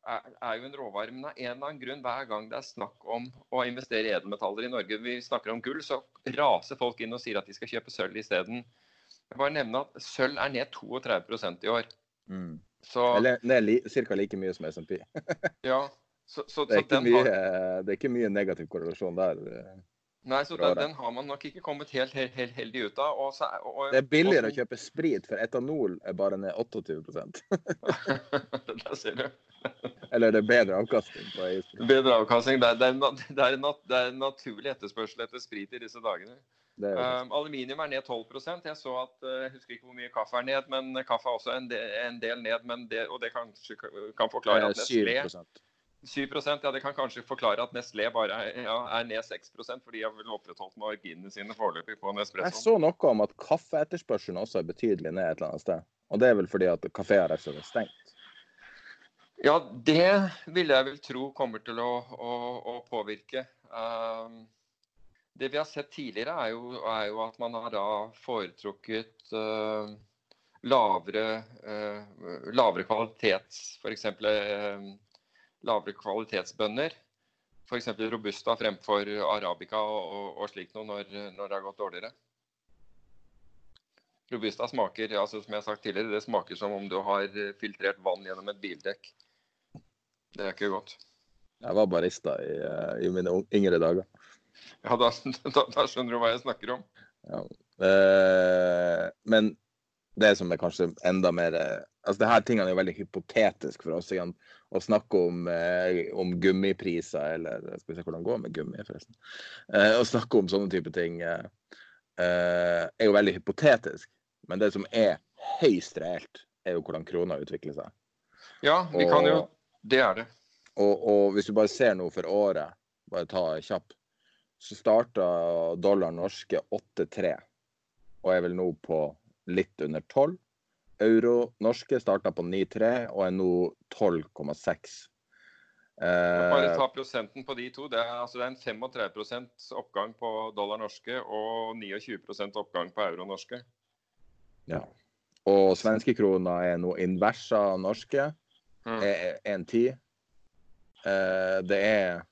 er, er, jo en råvare. Men av en eller annen grunn, hver gang det er snakk om å investere i edelmetaller i Norge, vi snakker om gull, så raser folk inn og sier at de skal kjøpe sølv isteden. Jeg bare nevne at Sølv er ned 32% i år. Mm. Så, Eller det er li, ca. like mye som SMP. [laughs] ja, så, så, Det er, mye, har, det er ikke mye negativ korrelasjon der. Nei, så den, den har man nok ikke kommet helt, helt, helt heldig ut av. Og så, og, Det er billigere å kjøpe sprit, for etanol er bare ned 28 [laughs] [laughs] Der ser du. Eller er det bedre avkastning på issprit. Bedre avkastning. Det er, det, er, det, er nat, det er naturlig etterspørsel etter sprit i disse dagene. Er. Um, aluminium er ned 12 Jeg så at, uh, jeg husker ikke hvor mye kaffe er ned, men kaffe er også en del, en del ned. Men det, og det kanskje kan forklare at Det Nestlé 7 7 ja, det kan kanskje forklare at Nestlé bare er, ja, er ned 6 for de har vel opprettholdt marginene sine foreløpig på Nespresso. Jeg så noe om at kaffeetterspørselen også er betydelig ned et eller annet sted. Og det er vel fordi at kafeer rett og slett er stengt. Ja, det vil jeg vel tro kommer til å, å, å påvirke. Um, det vi har sett tidligere, er jo, er jo at man har da foretrukket uh, lavere, uh, lavere kvalitets F.eks. Uh, lavere kvalitetsbønner. F.eks. Robusta fremfor Arabica og, og, og slikt noe når, når det har gått dårligere. Robusta smaker altså som jeg har sagt tidligere, det smaker som om du har filtrert vann gjennom et bildekk. Det er ikke godt. Jeg var barista i, eh, i mine yngre dager. Ja, da, [laughs] da, da skjønner du hva jeg snakker om. Ja. Eh, men det som er kanskje enda mer eh, altså det her tingene er jo veldig hypotetisk for oss. Igjen. Å snakke om, eh, om gummipriser, eller Skal vi se hvordan det går med gummi, forresten. Eh, å snakke om sånne type ting eh, eh, er jo veldig hypotetisk. Men det som er høyst reelt, er jo hvordan krona utvikler seg. Ja, vi kan jo Det er det. Og, og hvis du bare ser noe for året, bare ta kjapp, så starta dollar norske 8,3 og er vel nå på litt under 12. Euro norske starta på 9,3 og er nå 12,6. Bare Eh, ta prosenten på de to. Det er, altså, det er en 35% oppgang på dollar norske og 29% oppgang på euro norske. ja. Og svenskekrona er nå inversa norske, Mm. er 1,10. Eh, det er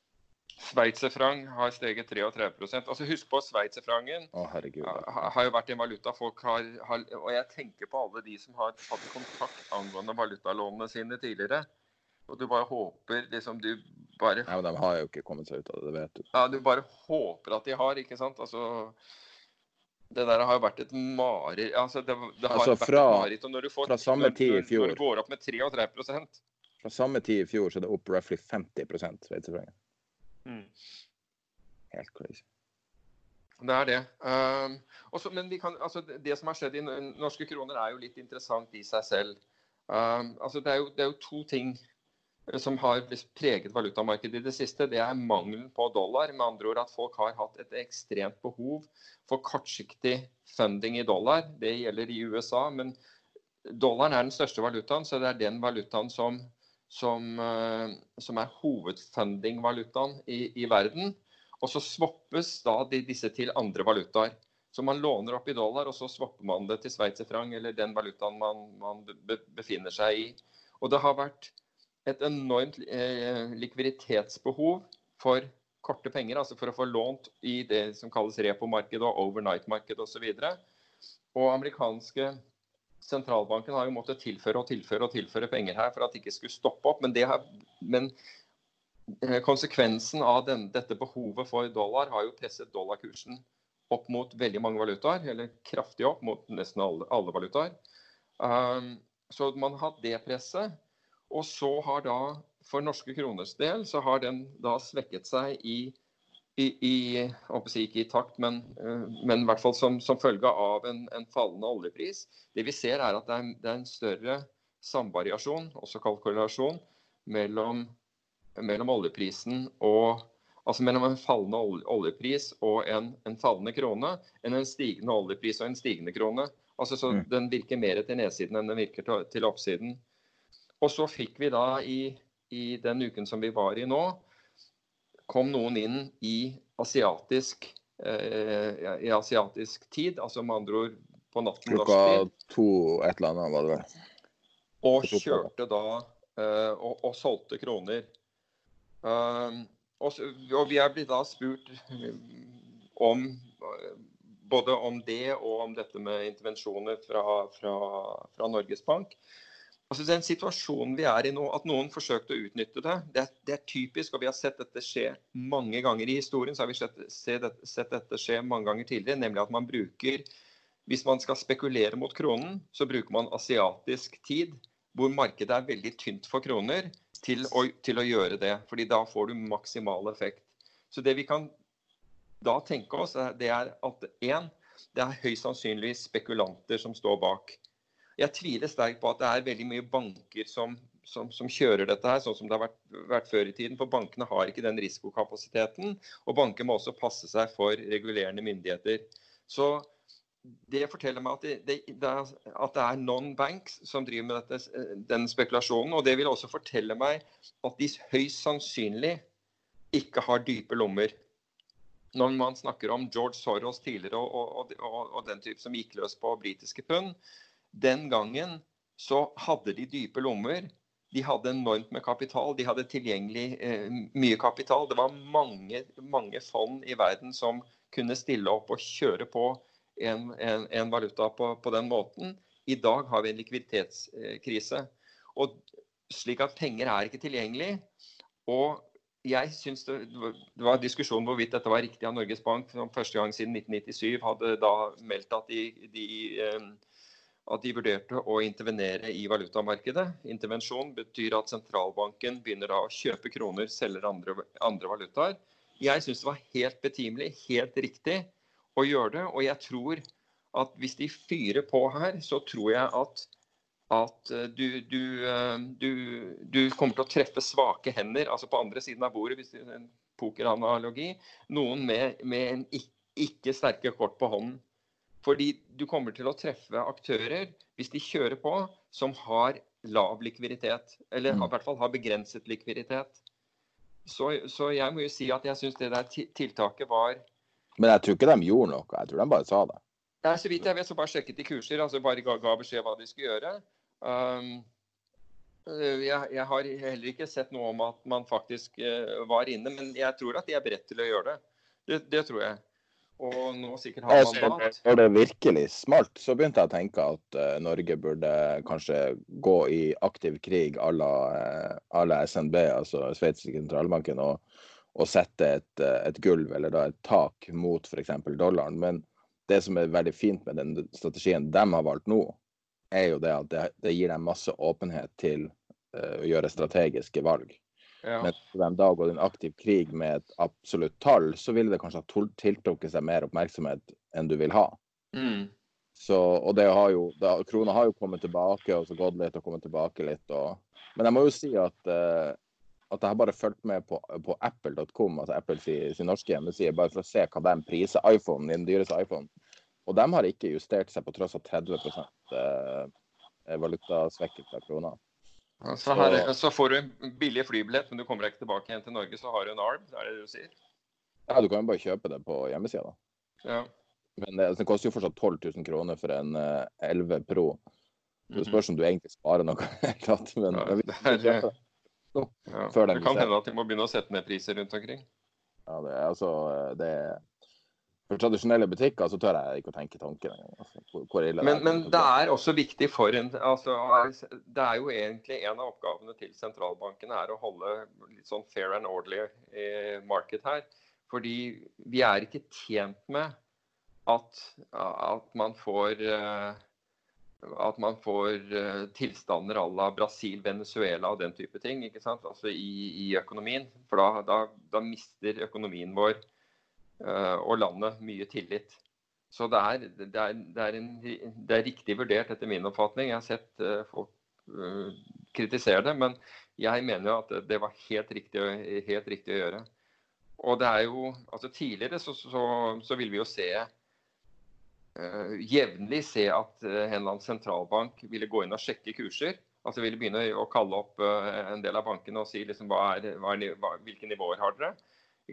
Sveitserfranc har steget 33% Altså Husk på sveitserfrangen. Herregud. har jo vært en valuta folk har, har Og jeg tenker på alle de som har hatt kontakt angående valutalånene sine tidligere. Og du bare håper liksom Du bare Nei, men de har jo ikke kommet seg ut av det, det vet du. Ja, du bare håper at de har, ikke sant? Altså Det der har jo vært et mareritt altså, det, det har Altså, vært et mareritt. Får fra samme tid i fjor. Når du går opp med 33 Fra samme tid i fjor så er det opp roughly 50 sveitserfranc. Mm. Helt crazy. Det er det. Um, også, men vi kan, altså, det, det som har skjedd i norske kroner, er jo litt interessant i seg selv. Um, altså, det, er jo, det er jo to ting eh, som har preget valutamarkedet i det siste. Det er mangelen på dollar. Med andre ord at folk har hatt et ekstremt behov for kortsiktig funding i dollar. Det gjelder i USA, men dollaren er den største valutaen, så det er den valutaen som, som, eh, som er hovedfunding-valutaen i, i verden. Og så swappes da de, disse til andre valutaer. Så man låner opp i dollar, og så swapper man det til sveitserfranc eller den valutaen man, man be, befinner seg i. Og det har vært et enormt eh, likviditetsbehov for korte penger, altså for å få lånt i det som kalles repo-marked og overnight-marked osv. Og, så og amerikanske sentralbanken har jo måttet tilføre og tilføre og tilføre penger her for at det ikke skulle stoppe opp. Men, har, men eh, konsekvensen av den, dette behovet for dollar har jo presset dollarkursen opp mot veldig mange valutaer, eller kraftig opp mot nesten alle, alle valutaer. Um, så man har hatt det presset. Og så har da, for norske kroners del, så har den da svekket seg i i, i å si ikke i takt, men, eh, men i hvert fall som, som følge av en, en fallende oljepris. Det vi ser er at det er, det er en større samvariasjon, også kalt korrelasjon, mellom, mellom oljeprisen og Altså mellom en fallende oljepris og en, en fallende krone, enn en stigende oljepris og en stigende krone. Altså så Mm. Den virker mer til nedsiden enn den virker til, til oppsiden. Og så fikk vi da i, i den uken som vi var i nå, kom noen inn i asiatisk, eh, i asiatisk tid, altså med andre ord på natten Klokka to et eller annet var det vel. og kjørte da eh, og, og solgte kroner. Um, og, og vi er blitt da spurt [laughs] om både om det og om dette med intervensjoner fra, fra, fra Norges Bank. Altså Den situasjonen vi er i nå, at noen forsøkte å utnytte det, det det er, typisk. og Vi har sett dette skje mange ganger i historien. så har vi sett, sett dette skje mange ganger tidligere, Nemlig at man bruker Hvis man skal spekulere mot kronen, så bruker man asiatisk tid, hvor markedet er veldig tynt for kroner, til å, til å gjøre det. fordi da får du maksimal effekt. Så det vi kan da tenke oss, det er at én, det er høyst sannsynlig spekulanter som står bak. Jeg tviler sterkt på at det er veldig mye banker som, som, som kjører dette her, sånn som det har vært, vært, før i tiden. For bankene har ikke den risikokapasiteten. Og banker må også passe seg for regulerende myndigheter. Så det forteller meg at det, det, at det er non-banks som driver med dette, den spekulasjonen. Og det vil også fortelle meg at de høyst sannsynlig ikke har dype lommer. Når man snakker om George Soros tidligere og, og, og, og den type som gikk løs på britiske pund, den gangen så hadde de dype lommer. De hadde enormt med kapital. De hadde tilgjengelig eh, mye kapital. Det var mange, mange, fond i verden som kunne stille opp og kjøre på en, en, en valuta på, på, den måten. I dag har vi en likviditetskrise. Og slik at penger er ikke tilgjengelig. Og jeg syns det, det, var diskusjon hvorvidt dette var riktig av Norges Bank, som første gang siden 1997 hadde da meldt at de, de eh, at de vurderte å intervenere i valutamarkedet. Intervensjon betyr at sentralbanken begynner å kjøpe kroner, selger andre, andre valutaer. Jeg syns det var helt betimelig, helt riktig å gjøre det. Og jeg tror at hvis de fyrer på her, så tror jeg at, at eh, du, du, eh, du, du, kommer til å treffe svake hender. Altså på andre siden av bordet, hvis det er en pokeranalogi. Noen med, med en ikke sterke kort på hånden. Fordi du kommer til å treffe aktører, hvis de kjører på, som har lav likviditet. Eller mm. i hvert fall har begrenset likviditet. Så, så jeg må jo si at jeg syns det der tiltaket var Men jeg tror ikke de gjorde noe, jeg tror de bare sa det. Nei, Så vidt jeg vet, så bare sjekket de kurser. altså Bare ga, ga beskjed hva de skulle gjøre. Um, jeg, jeg, har heller ikke sett noe om at man faktisk uh, var inne, men jeg tror at de er beredt til å gjøre det. Det, det tror jeg og nå sikkert har mandat. Når det virkelig smalt, så begynte jeg å tenke at uh, Norge burde kanskje gå i aktiv krig à la, uh, la SNB, altså sveitsiske sentralbanken, og, og, sette et, uh, et, gulv eller da et tak mot f.eks. dollaren. Men det som er veldig fint med den strategien de har valgt nå, er jo det at det, det gir dem masse åpenhet til å gjøre strategiske valg. Ja. Men skulle de da gått en aktiv krig med et absolutt tall, så ville det kanskje ha tiltrukket seg mer oppmerksomhet enn du vil ha. Mm. Så, og det har jo, da, Krona har jo kommet tilbake og så gått litt og kommet tilbake litt. Og, men jeg må jo si at, uh, at jeg har bare fulgt med på, på apple.com, altså Apple sin, sin norske hjemmeside, bare for å se hva de priser iPhone, den dyreste iPhone. Og de har ikke justert seg på tross av 30 uh, eh, valutasvekkelse av krona. Så, her, så, får du en billig flybillett, men du kommer deg ikke tilbake igjen til Norge, så har du en arm? Det er det du sier? Ja, du kan jo bare kjøpe det på hjemmesida, da. Ja. Men det, altså, det, koster jo fortsatt 12 000 kroner for en uh, eh, 11 Pro. Det spørs om du egentlig sparer noe [laughs] tatt. Men, ja, det er, det, no, ja. det kan hende at de må begynne å sette ned priser rundt omkring. Ja, det er altså det, for tradisjonelle butikker så tør jeg ikke å tenke tanken engang. Altså, men, men, det er også viktig for en altså, Det er jo egentlig en av oppgavene til sentralbanken er å holde litt sånn fair and orderly eh, market her. Fordi vi er ikke tjent med at, at man får eh, at man får uh, tilstander à la Brasil, Venezuela og den type ting ikke sant? Altså i, i økonomien. For da, da, da mister økonomien vår Eh, og landet mye tillit. Så det er, det, er, det, er en, det er, riktig vurdert etter min oppfatning. Jeg har sett uh, folk uh, kritisere det, men jeg mener jo at det var helt riktig, helt riktig, å gjøre. Og det er jo, altså Tidligere så, så, så vil vi jo se uh, jevnlig se at en eller annen sentralbank ville gå inn og sjekke kurser. Altså ville begynne å kalle opp en del av bankene og si liksom, hva er, hva hva, hvilke nivåer har dere.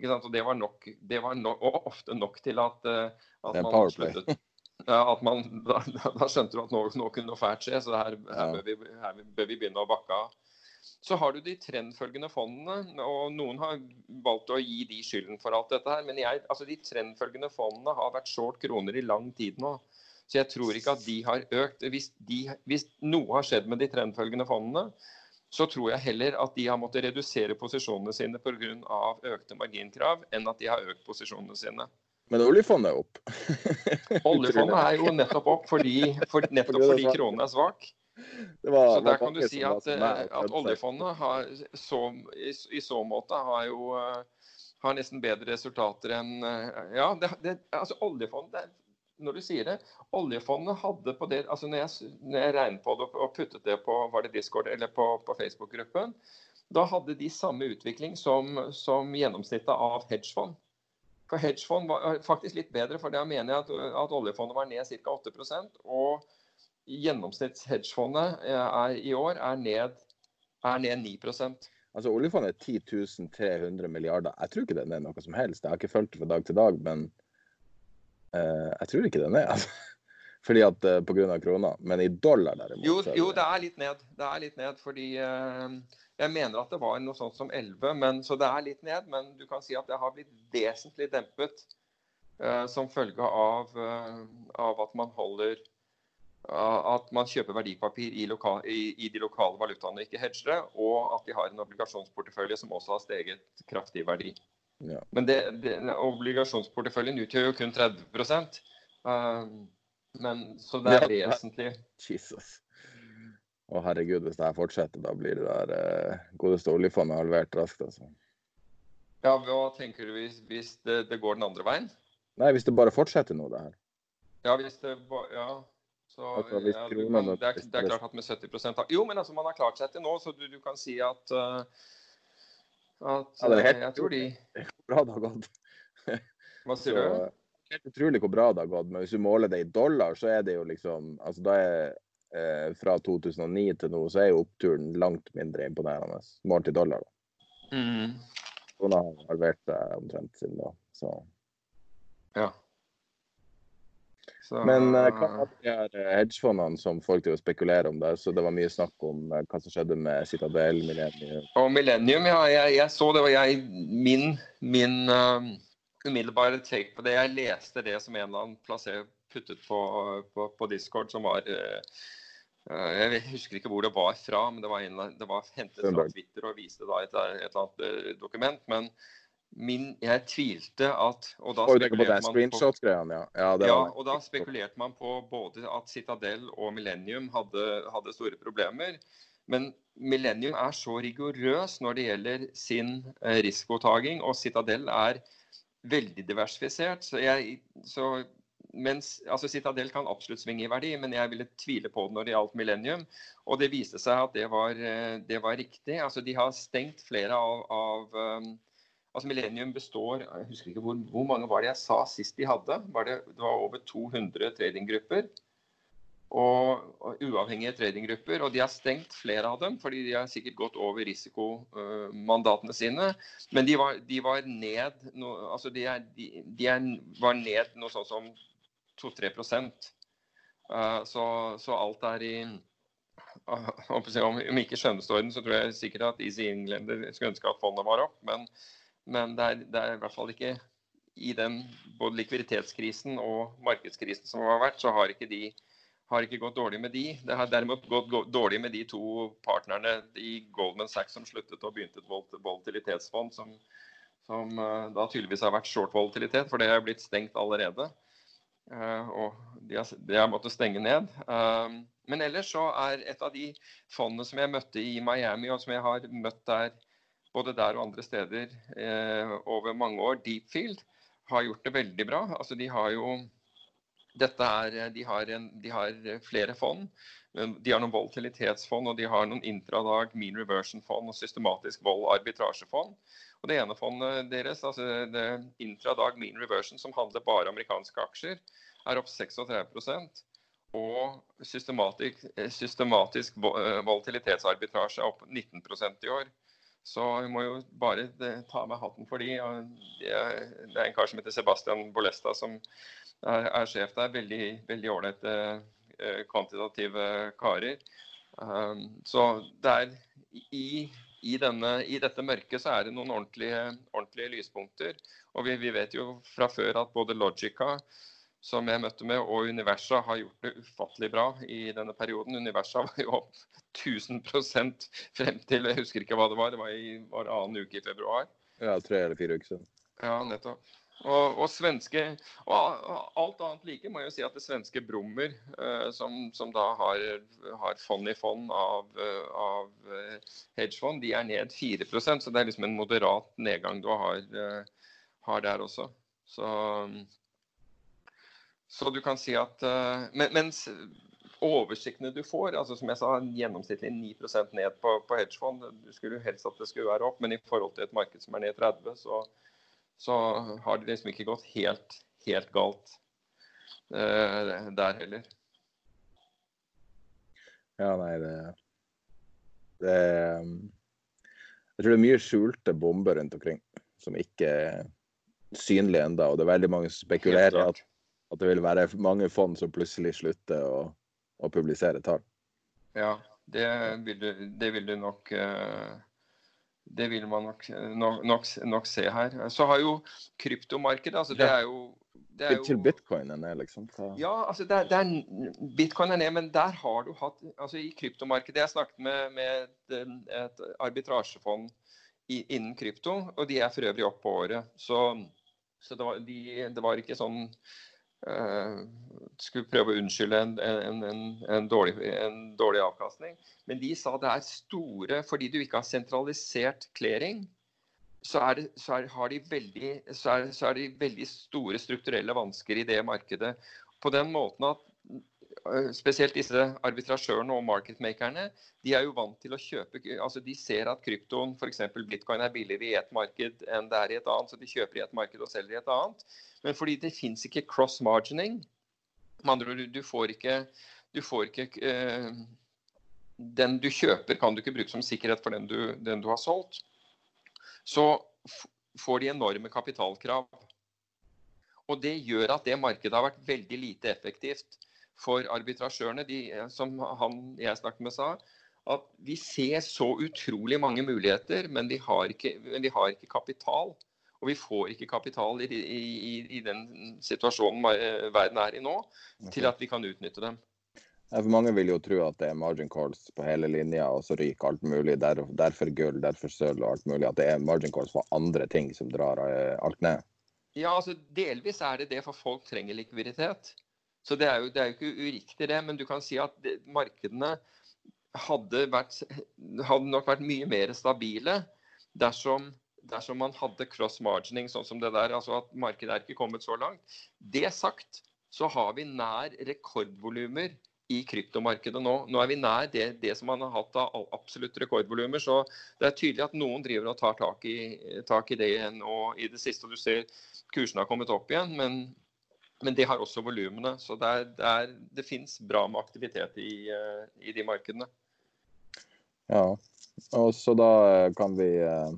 Og det var, nok, det var no, og ofte nok til at, uh, at man sluttet. Ja, at man, [laughs] da, da, skjønte du at nå, nå kunne noe fælt skje, så her, her, bør vi, her, bør vi, begynne å bakke av. Så har du de trendfølgende fondene, og noen har valgt å gi de skylden for alt dette her. Men jeg, altså de trendfølgende fondene har vært short kroner i lang tid nå. Så jeg tror ikke at de har økt. Hvis, de, hvis noe har skjedd med de trendfølgende fondene, så tror jeg heller at de har måttet redusere posisjonene sine pga. økte marginkrav, enn at de har økt posisjonene sine. Men oljefondet er opp. [laughs] [laughs] oljefondet er jo nettopp opp fordi, for, nettopp fordi kronen er svak. Var, så der kan du si at, eh, at oljefondet har, så, i, i, så måte har jo eh, har nesten bedre resultater enn eh, Ja, det, det, altså oljefondet når du sier det, oljefondet hadde på det altså Når jeg, når jeg regnet på det og puttet det på var det Discord eller på, på Facebook-gruppen, da hadde de samme utvikling som, som gjennomsnittet av hedgefond. For hedgefond var faktisk litt bedre, for da mener jeg at, at oljefondet var ned ca. 8% og gjennomsnittshedgefondet i år er ned, er ned 9 Altså Oljefondet er 10 300 milliarder. Jeg tror ikke det er noe som helst. Jeg har ikke fulgt det fra dag til dag, men jeg tror ikke den er, [laughs] altså. Fordi at uh, pga. krona. Men i dollar derimot jo, jo, det er litt ned. Det er litt ned fordi uh, jeg mener at det var noe sånt som 11, men, så det er litt ned. Men du kan si at det har blitt vesentlig dempet som følge av, av, at man holder at man kjøper verdipapir i, loka, i, i de lokale valutaene, ikke hedger det, og at de har en obligasjonsportefølje som også har steget kraftig i verdi. Ja. Men det, det, obligasjonsporteføljen utgjør jo kun 30 uh, um, men, Så det er ja. vesentlig. Jesus. Å herregud, hvis det her fortsetter, da blir det der uh, godeste oljefondet halvert raskt. altså. Ja, Hva tenker du hvis, hvis det, det, går den andre veien? Nei, hvis det bare fortsetter nå, det her. Ja, hvis det Ja. Så, altså, ja, man, det, er, det, er, klart at med 70 av Jo, men altså, man har klart seg til nå, så du, du kan si at uh, at, ja, det er helt, jeg tror de bra det har gått. Hva sier så, du? Helt utrolig hvor bra det har gått. Men hvis du måler det i dollar, så er det jo liksom altså da er eh, Fra 2009 til nå så er jo oppturen langt mindre imponerende målt i dollar. da. Mm. Krona har halvert seg omtrent siden da. Så. Ja. Så, Men uh, hva er de eh, hedgefondene som folk til å spekulere om? der? Så Det var mye snakk om uh, hva som skjedde med Citadel, Millennium Og Millennium, ja. Jeg, jeg så det. var jeg, Min, min uh, umiddelbare take på det Jeg leste det som en eller annen plasser puttet på, på, på, Discord, som var Jeg husker ikke hvor det var fra, men det var, en, det var hentet fra Twitter og viste et, et eller annet dokument. men Min, jeg tvilte at Og da spekulerte man på, ja. Ja, ja, og da spekulerte man på både at Citadel og Millennium hadde, hadde, store problemer. Men Millennium er så rigorøs når det gjelder sin eh, risikotaking, og Citadel er veldig diversifisert. Så jeg, så, mens, altså Citadel kan absolutt svinge i verdi, men jeg ville tvile på det når det gjaldt Millennium. Og det viste seg at det var, eh, det var riktig. Altså, de har stengt flere av, av um, Altså Millennium består Jeg husker ikke hvor, hvor, mange var det jeg sa sist de hadde. Var det, det, var over 200 tradinggrupper. Og, og, uavhengige tradinggrupper. Og de har stengt flere av dem, fordi de har sikkert gått over risikomandatene sine. Men de var, de var ned no, altså de, er, de, de er, var ned noe sånt som 2-3 uh, så, så alt er i om, om ikke skjønnestorden, så tror jeg sikkert at Easy Englander skulle ønske at fondet var opp. Men men det er, det er, i hvert fall ikke i den både likviditetskrisen og markedskrisen som har vært, så har ikke de har ikke gått dårlig med de. Det har derimot gått dårlig med de to partnerne i Goldman Sachs som sluttet og begynte et volatilitetsfond, som, som uh, da tydeligvis har vært short volatilitet, for det er blitt stengt allerede. Uh, og de har, de har, måttet stenge ned. Uh, men ellers så er et av de fondene som jeg møtte i Miami, og som jeg har møtt der både der og andre steder eh, over mange år. Deepfield har gjort det veldig bra. Altså, de har jo er, de har, en, de har, flere fond. De har noen volatilitetsfond og de har noen intradag mean reversion-fond og systematisk vold-arbitrasjefond. Og Det ene fondet deres, altså det intradag mean reversion, som handler bare amerikanske aksjer, er opp 36% og systematisk, systematisk eh, volatilitetsarbitrasje er opp 19% i år. Så vi må jo bare eh, ta med hatten for de. Det er en kar som heter Sebastian Bolesta som er, sjef der. Veldig ålreite, eh, kvantitative karer. Um, så det i, i, denne, i, dette mørket så er det noen ordentlige, ordentlige lyspunkter. Og vi, vi, vet jo fra før at både Logica, som jeg møtte med, og Universa har gjort det ufattelig bra i denne perioden. Universa var jo opp 1000 frem til jeg husker ikke hva det var, det var i var annen uke i februar. Ja, tre eller fire uker siden. Ja, nettopp. Og, og, svenske og alt annet like må jeg jo si at det svenske Brummer, eh, som, som, da har, har fond i fond av, av hedgefond, de er ned 4% så det er liksom en moderat nedgang du har, har der også. Så så du kan si at uh, men, Mens oversiktene du får, altså som jeg sa, gjennomsnittlig 9% ned på, på hedgefond. Du skulle jo helst at det skulle være opp, men i forhold til et marked som er ned 30, så, så har det liksom ikke gått helt, helt galt uh, der heller. Ja, nei, det, det Jeg tror det er mye skjulte bomber rundt omkring som ikke er synlige ennå. Og det er veldig mange som spekulerer at at det vil være mange fond som plutselig slutter å, å publisere tall. Ja, det vil du, det vil du nok eh, Det vil man nok, nok, nok, nok, se her. Så har jo kryptomarkedet altså det er jo det er jo... Bitcoin er ned, liksom? Så... Ja, altså det er, det er, bitcoin er ned, men der har du hatt altså I kryptomarkedet Jeg snakket med, med et, et arbitrasjefond i, innen krypto, og de er for øvrig opp på året. Så, så det, var, de, det var ikke sånn skulle prøve å unnskylde en, en, en, en, dårlig, dårlig, avkastning. Men de sa det er store Fordi du ikke har sentralisert clearing, så er, så er, de veldig, så er, så er de veldig store strukturelle vansker i det markedet. På den måten at Eh, spesielt disse arbitrasjørene og marketmakerne, de er jo vant til å kjøpe altså De ser at kryptoen, f.eks. bitcoin, er billigere i ett marked enn det er i et annet, så de kjøper i et marked og selger i et annet. Men fordi det fins ikke cross-margining, med andre ord, du får ikke, du får ikke eh, Den du kjøper, kan du ikke bruke som sikkerhet for den du, den du har solgt. Så får de enorme kapitalkrav. Og det gjør at det markedet har vært veldig lite effektivt for arbitrasjørene, de, eh, som han jeg snakket med sa, at vi ser så utrolig mange muligheter, men vi har ikke, de har ikke kapital. Og vi får ikke kapital i, i, i, den situasjonen eh, verden er i nå, til at vi kan utnytte dem. For Mange vil jo tro at det er margin calls på hele linja, og så ryker alt mulig. Der, derfor gull, derfor sølv og alt mulig. At det er margin calls for andre ting som drar eh, alt ned. Ja, altså delvis er det det, for folk trenger likviditet. Så det er, jo, det er jo ikke uriktig, det. Men du kan si at markedene hadde, vært, hadde, nok vært mye mer stabile dersom, dersom man hadde cross margining sånn som det der. Altså at markedet er ikke kommet så langt. Det sagt så har vi nær rekordvolumer i kryptomarkedet nå. Nå er vi nær det, det som man har hatt av absolutt rekordvolumer. Så det er tydelig at noen driver og tar tak i, tak i det nå i det siste. og Du ser kursene har kommet opp igjen, men men de har også volumene. Så det, er, det, er, det fins bra med aktivitet i, eh, i, de markedene. Ja, og så da eh, kan vi eh,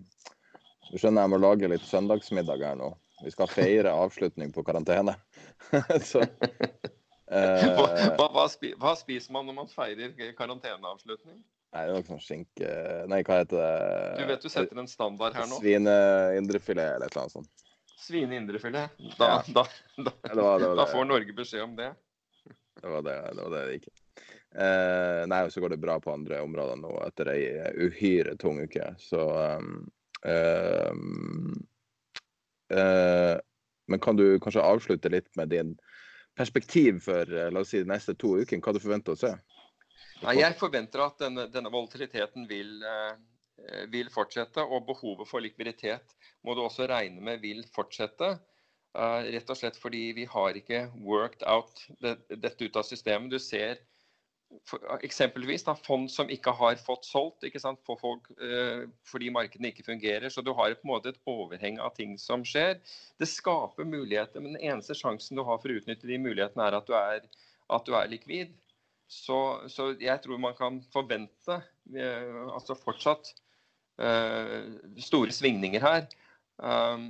Du skjønner jeg må lage litt søndagsmiddag her nå. Vi skal feire avslutning på karantene. [laughs] så, eh, hva, hva, hva, spiser man når man feirer karanteneavslutning? Nei, det er noe sånn skinke Nei, hva heter det? Du vet du setter en standard her nå? Svineindrefilet eller et eller annet sånt. Svine indrefilet. Da, ja. da, da, det var, det var da, får Norge beskjed om det. Det var det det, var det, gikk. Eh, nei, så går det bra på andre områder nå etter ei uhyre tung uke. Så um, uh, Men kan du kanskje avslutte litt med din perspektiv for eh, la oss si, de neste to ukene? Hva du forventer å se? Nei, jeg forventer at denne, denne volatiliteten vil, vil fortsette, og behovet for likviditet må du også regne med vil fortsette. Uh, rett og slett fordi vi har ikke worked out dette ut av systemet. Du ser eksempelvis da, fond som ikke har fått solgt ikke sant, for folk, fordi markedene ikke fungerer. Så du har på en måte et overheng av ting som skjer. Det skaper muligheter, men den eneste sjansen du har for å utnytte de mulighetene, er at du er, at du er likvid. Så, så, jeg tror man kan forvente altså fortsatt store svingninger her. Um,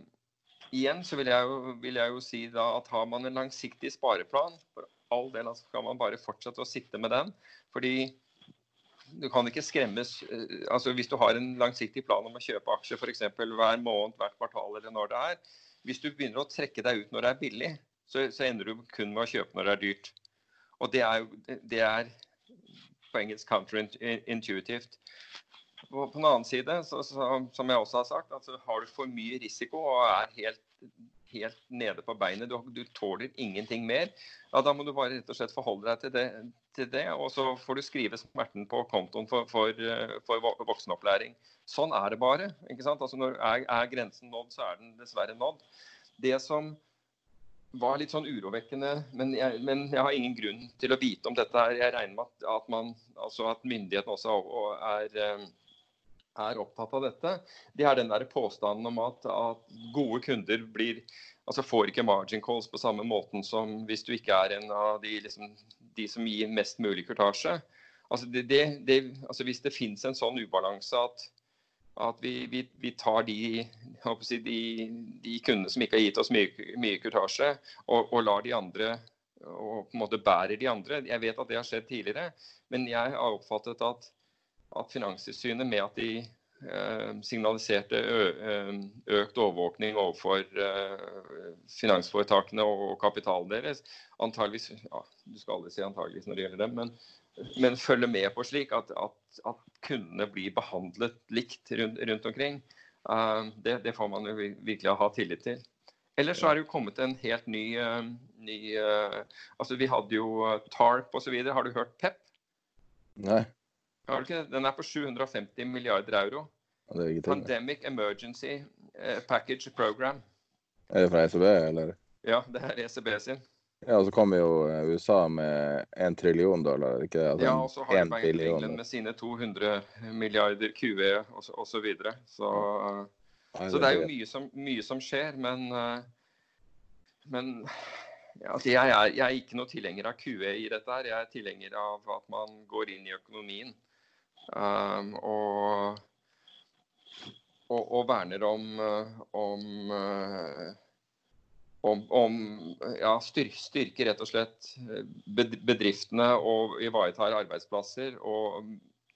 igjen så vil jeg, jo, vil jeg, jo, si at har man en langsiktig spareplan, for all del altså kan man bare fortsette å sitte med den. Fordi du kan ikke skremmes eh, altså Hvis du har en langsiktig plan om å kjøpe aksjer f.eks. hver måned, hvert kvartal eller når det er Hvis du begynner å trekke deg ut når det er billig, så, så, ender du kun med å kjøpe når det er dyrt. Og det er det er på engelsk counterintuitivt. På, på den annen side, så, så, som jeg også har sagt, altså, har du for mye risiko og er helt, helt nede på beinet, du, du, tåler ingenting mer, ja, da må du bare rett og slett forholde deg til det. Til det og så får du skrive smerten på kontoen for, for, for voksenopplæring. Sånn er det bare. ikke sant? Altså Når er, er grensen nådd, så er den dessverre nådd. Det som var litt sånn urovekkende, men jeg, men jeg, har ingen grunn til å vite om dette. her. Jeg regner med at, at, altså at myndighetene også er, eh, er, opptatt av dette. Det er den der påstanden om at, at, gode kunder blir, altså får ikke margin calls på samme måten som hvis du ikke er en av de, liksom, de som gir mest mulig kurtasje. Altså det, det, det, altså hvis det finnes en sånn ubalanse at at vi, vi, vi tar de, si, de, de, kundene som ikke har gitt oss mye, mye kurtasje, og, og, lar de andre og på en måte bærer de andre. Jeg vet at det har skjedd tidligere, men jeg har oppfattet at, at Finanstilsynet med at de eh, signaliserte ø, økt overvåkning overfor eh, finansforetakene og, kapitalen deres, antageligvis ja, Du skal aldri si antageligvis når det gjelder dem, men men følge med på slik at, at, at kundene blir behandlet likt rundt, rundt omkring. Det, det, får man jo virkelig ha tillit til. Ellers så er det jo kommet en helt ny, ny altså Vi hadde jo TARP osv. Har du hørt PEP? Nei. Den er på 750 milliarder euro. Pandemic Emergency Package Program. Er det fra ECB, eller? Ja, det er ECB sin. Ja, og så kommer jo eh, USA med en trillion dollar. ikke altså, Ja, og så har de Bank England med sine 200 milliarder QE osv. Så, og så, videre. så, Nei, så det er jo mye som, mye som skjer, men, eh, men ja, altså jeg, er, jeg, er, ikke noe tilhenger av QE i dette. her. Jeg er tilhenger av at man går inn i økonomien og, og, og, verner om, om uh, om, om ja, styr, styrke rett og slett eh, bedriftene og ivaretar arbeidsplasser. Og,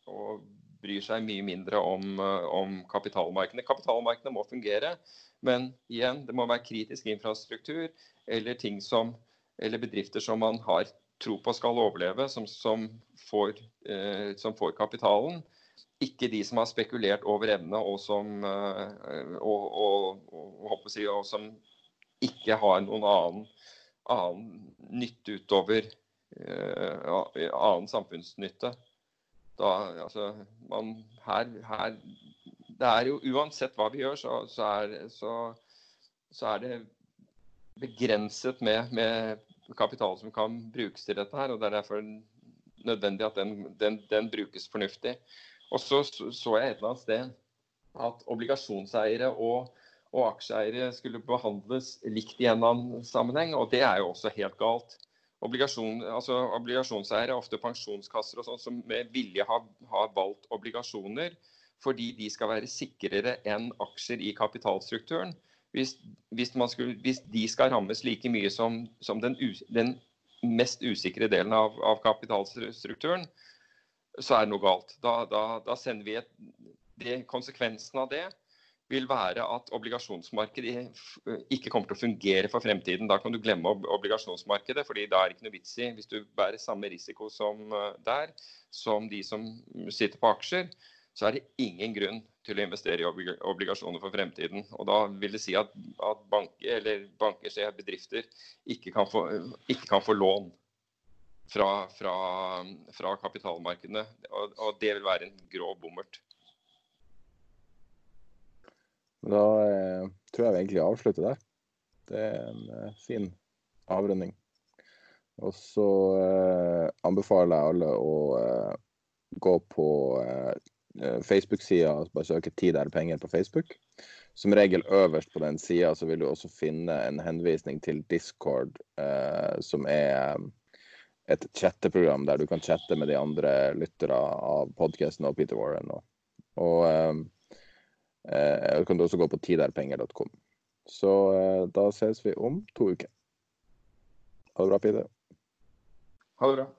og, bryr seg mye mindre om, eh, om kapitalmarkedene. Kapitalmarkedene må fungere, men igjen, det må være kritisk infrastruktur eller ting som eller bedrifter som man har tro på skal overleve, som, som, får, eh, som får, kapitalen. Ikke de som har spekulert over evne og som, eh, og, og, og, si, og som ikke har noen annen, annen nytte utover eh, annen samfunnsnytte. Da, altså, man, her, her, det er jo Uansett hva vi gjør, så, så, er, så, så er, det begrenset med, med, kapital som kan brukes til dette. her, og Det er derfor nødvendig at den, den, den brukes fornuftig. Og så så jeg et eller annet sted at obligasjonseiere og og aksjeeiere skulle behandles likt i en eller annen sammenheng. Og det er jo også helt galt. Obligasjon, altså obligasjonseiere, ofte pensjonskasser og sånn, som med vilje har, har, valgt obligasjoner fordi de skal være sikrere enn aksjer i kapitalstrukturen. Hvis, hvis, skulle, hvis de skal rammes like mye som, som den, den, mest usikre delen av, av, kapitalstrukturen, så er det noe galt. Da, da, da sender vi et, det, konsekvensen av det vil være at obligasjonsmarkedet ikke kommer til å fungere for fremtiden. Da kan du glemme obligasjonsmarkedet, fordi da er det ikke noe vits i, hvis du bærer samme risiko som eh, der, som de som sitter på aksjer, så er det ingen grunn til å investere i obligasjoner for fremtiden. Og da vil det si at, at banker, eller banker, bedrifter, ikke kan få, ikke kan få lån. Fra, fra, fra kapitalmarkedene. Og, og det vil være en grå bommert. Da eh, tror jeg vi egentlig avslutter der. Det er en eh, fin avrunding. Og så eh, anbefaler jeg alle å eh, gå på eh, Facebook-sida bare søke 'Tid er penger' på Facebook. Som regel øverst på den sida så vil du også finne en henvisning til Discord, eh, som er et chatteprogram der du kan chatte med de andre lyttere av podkasten og Peter Warren. Og, og Eh, du kan også gå på tiderpenger.com. Så eh, da ses vi om to uker. Ha det bra, Peter. Ha det bra.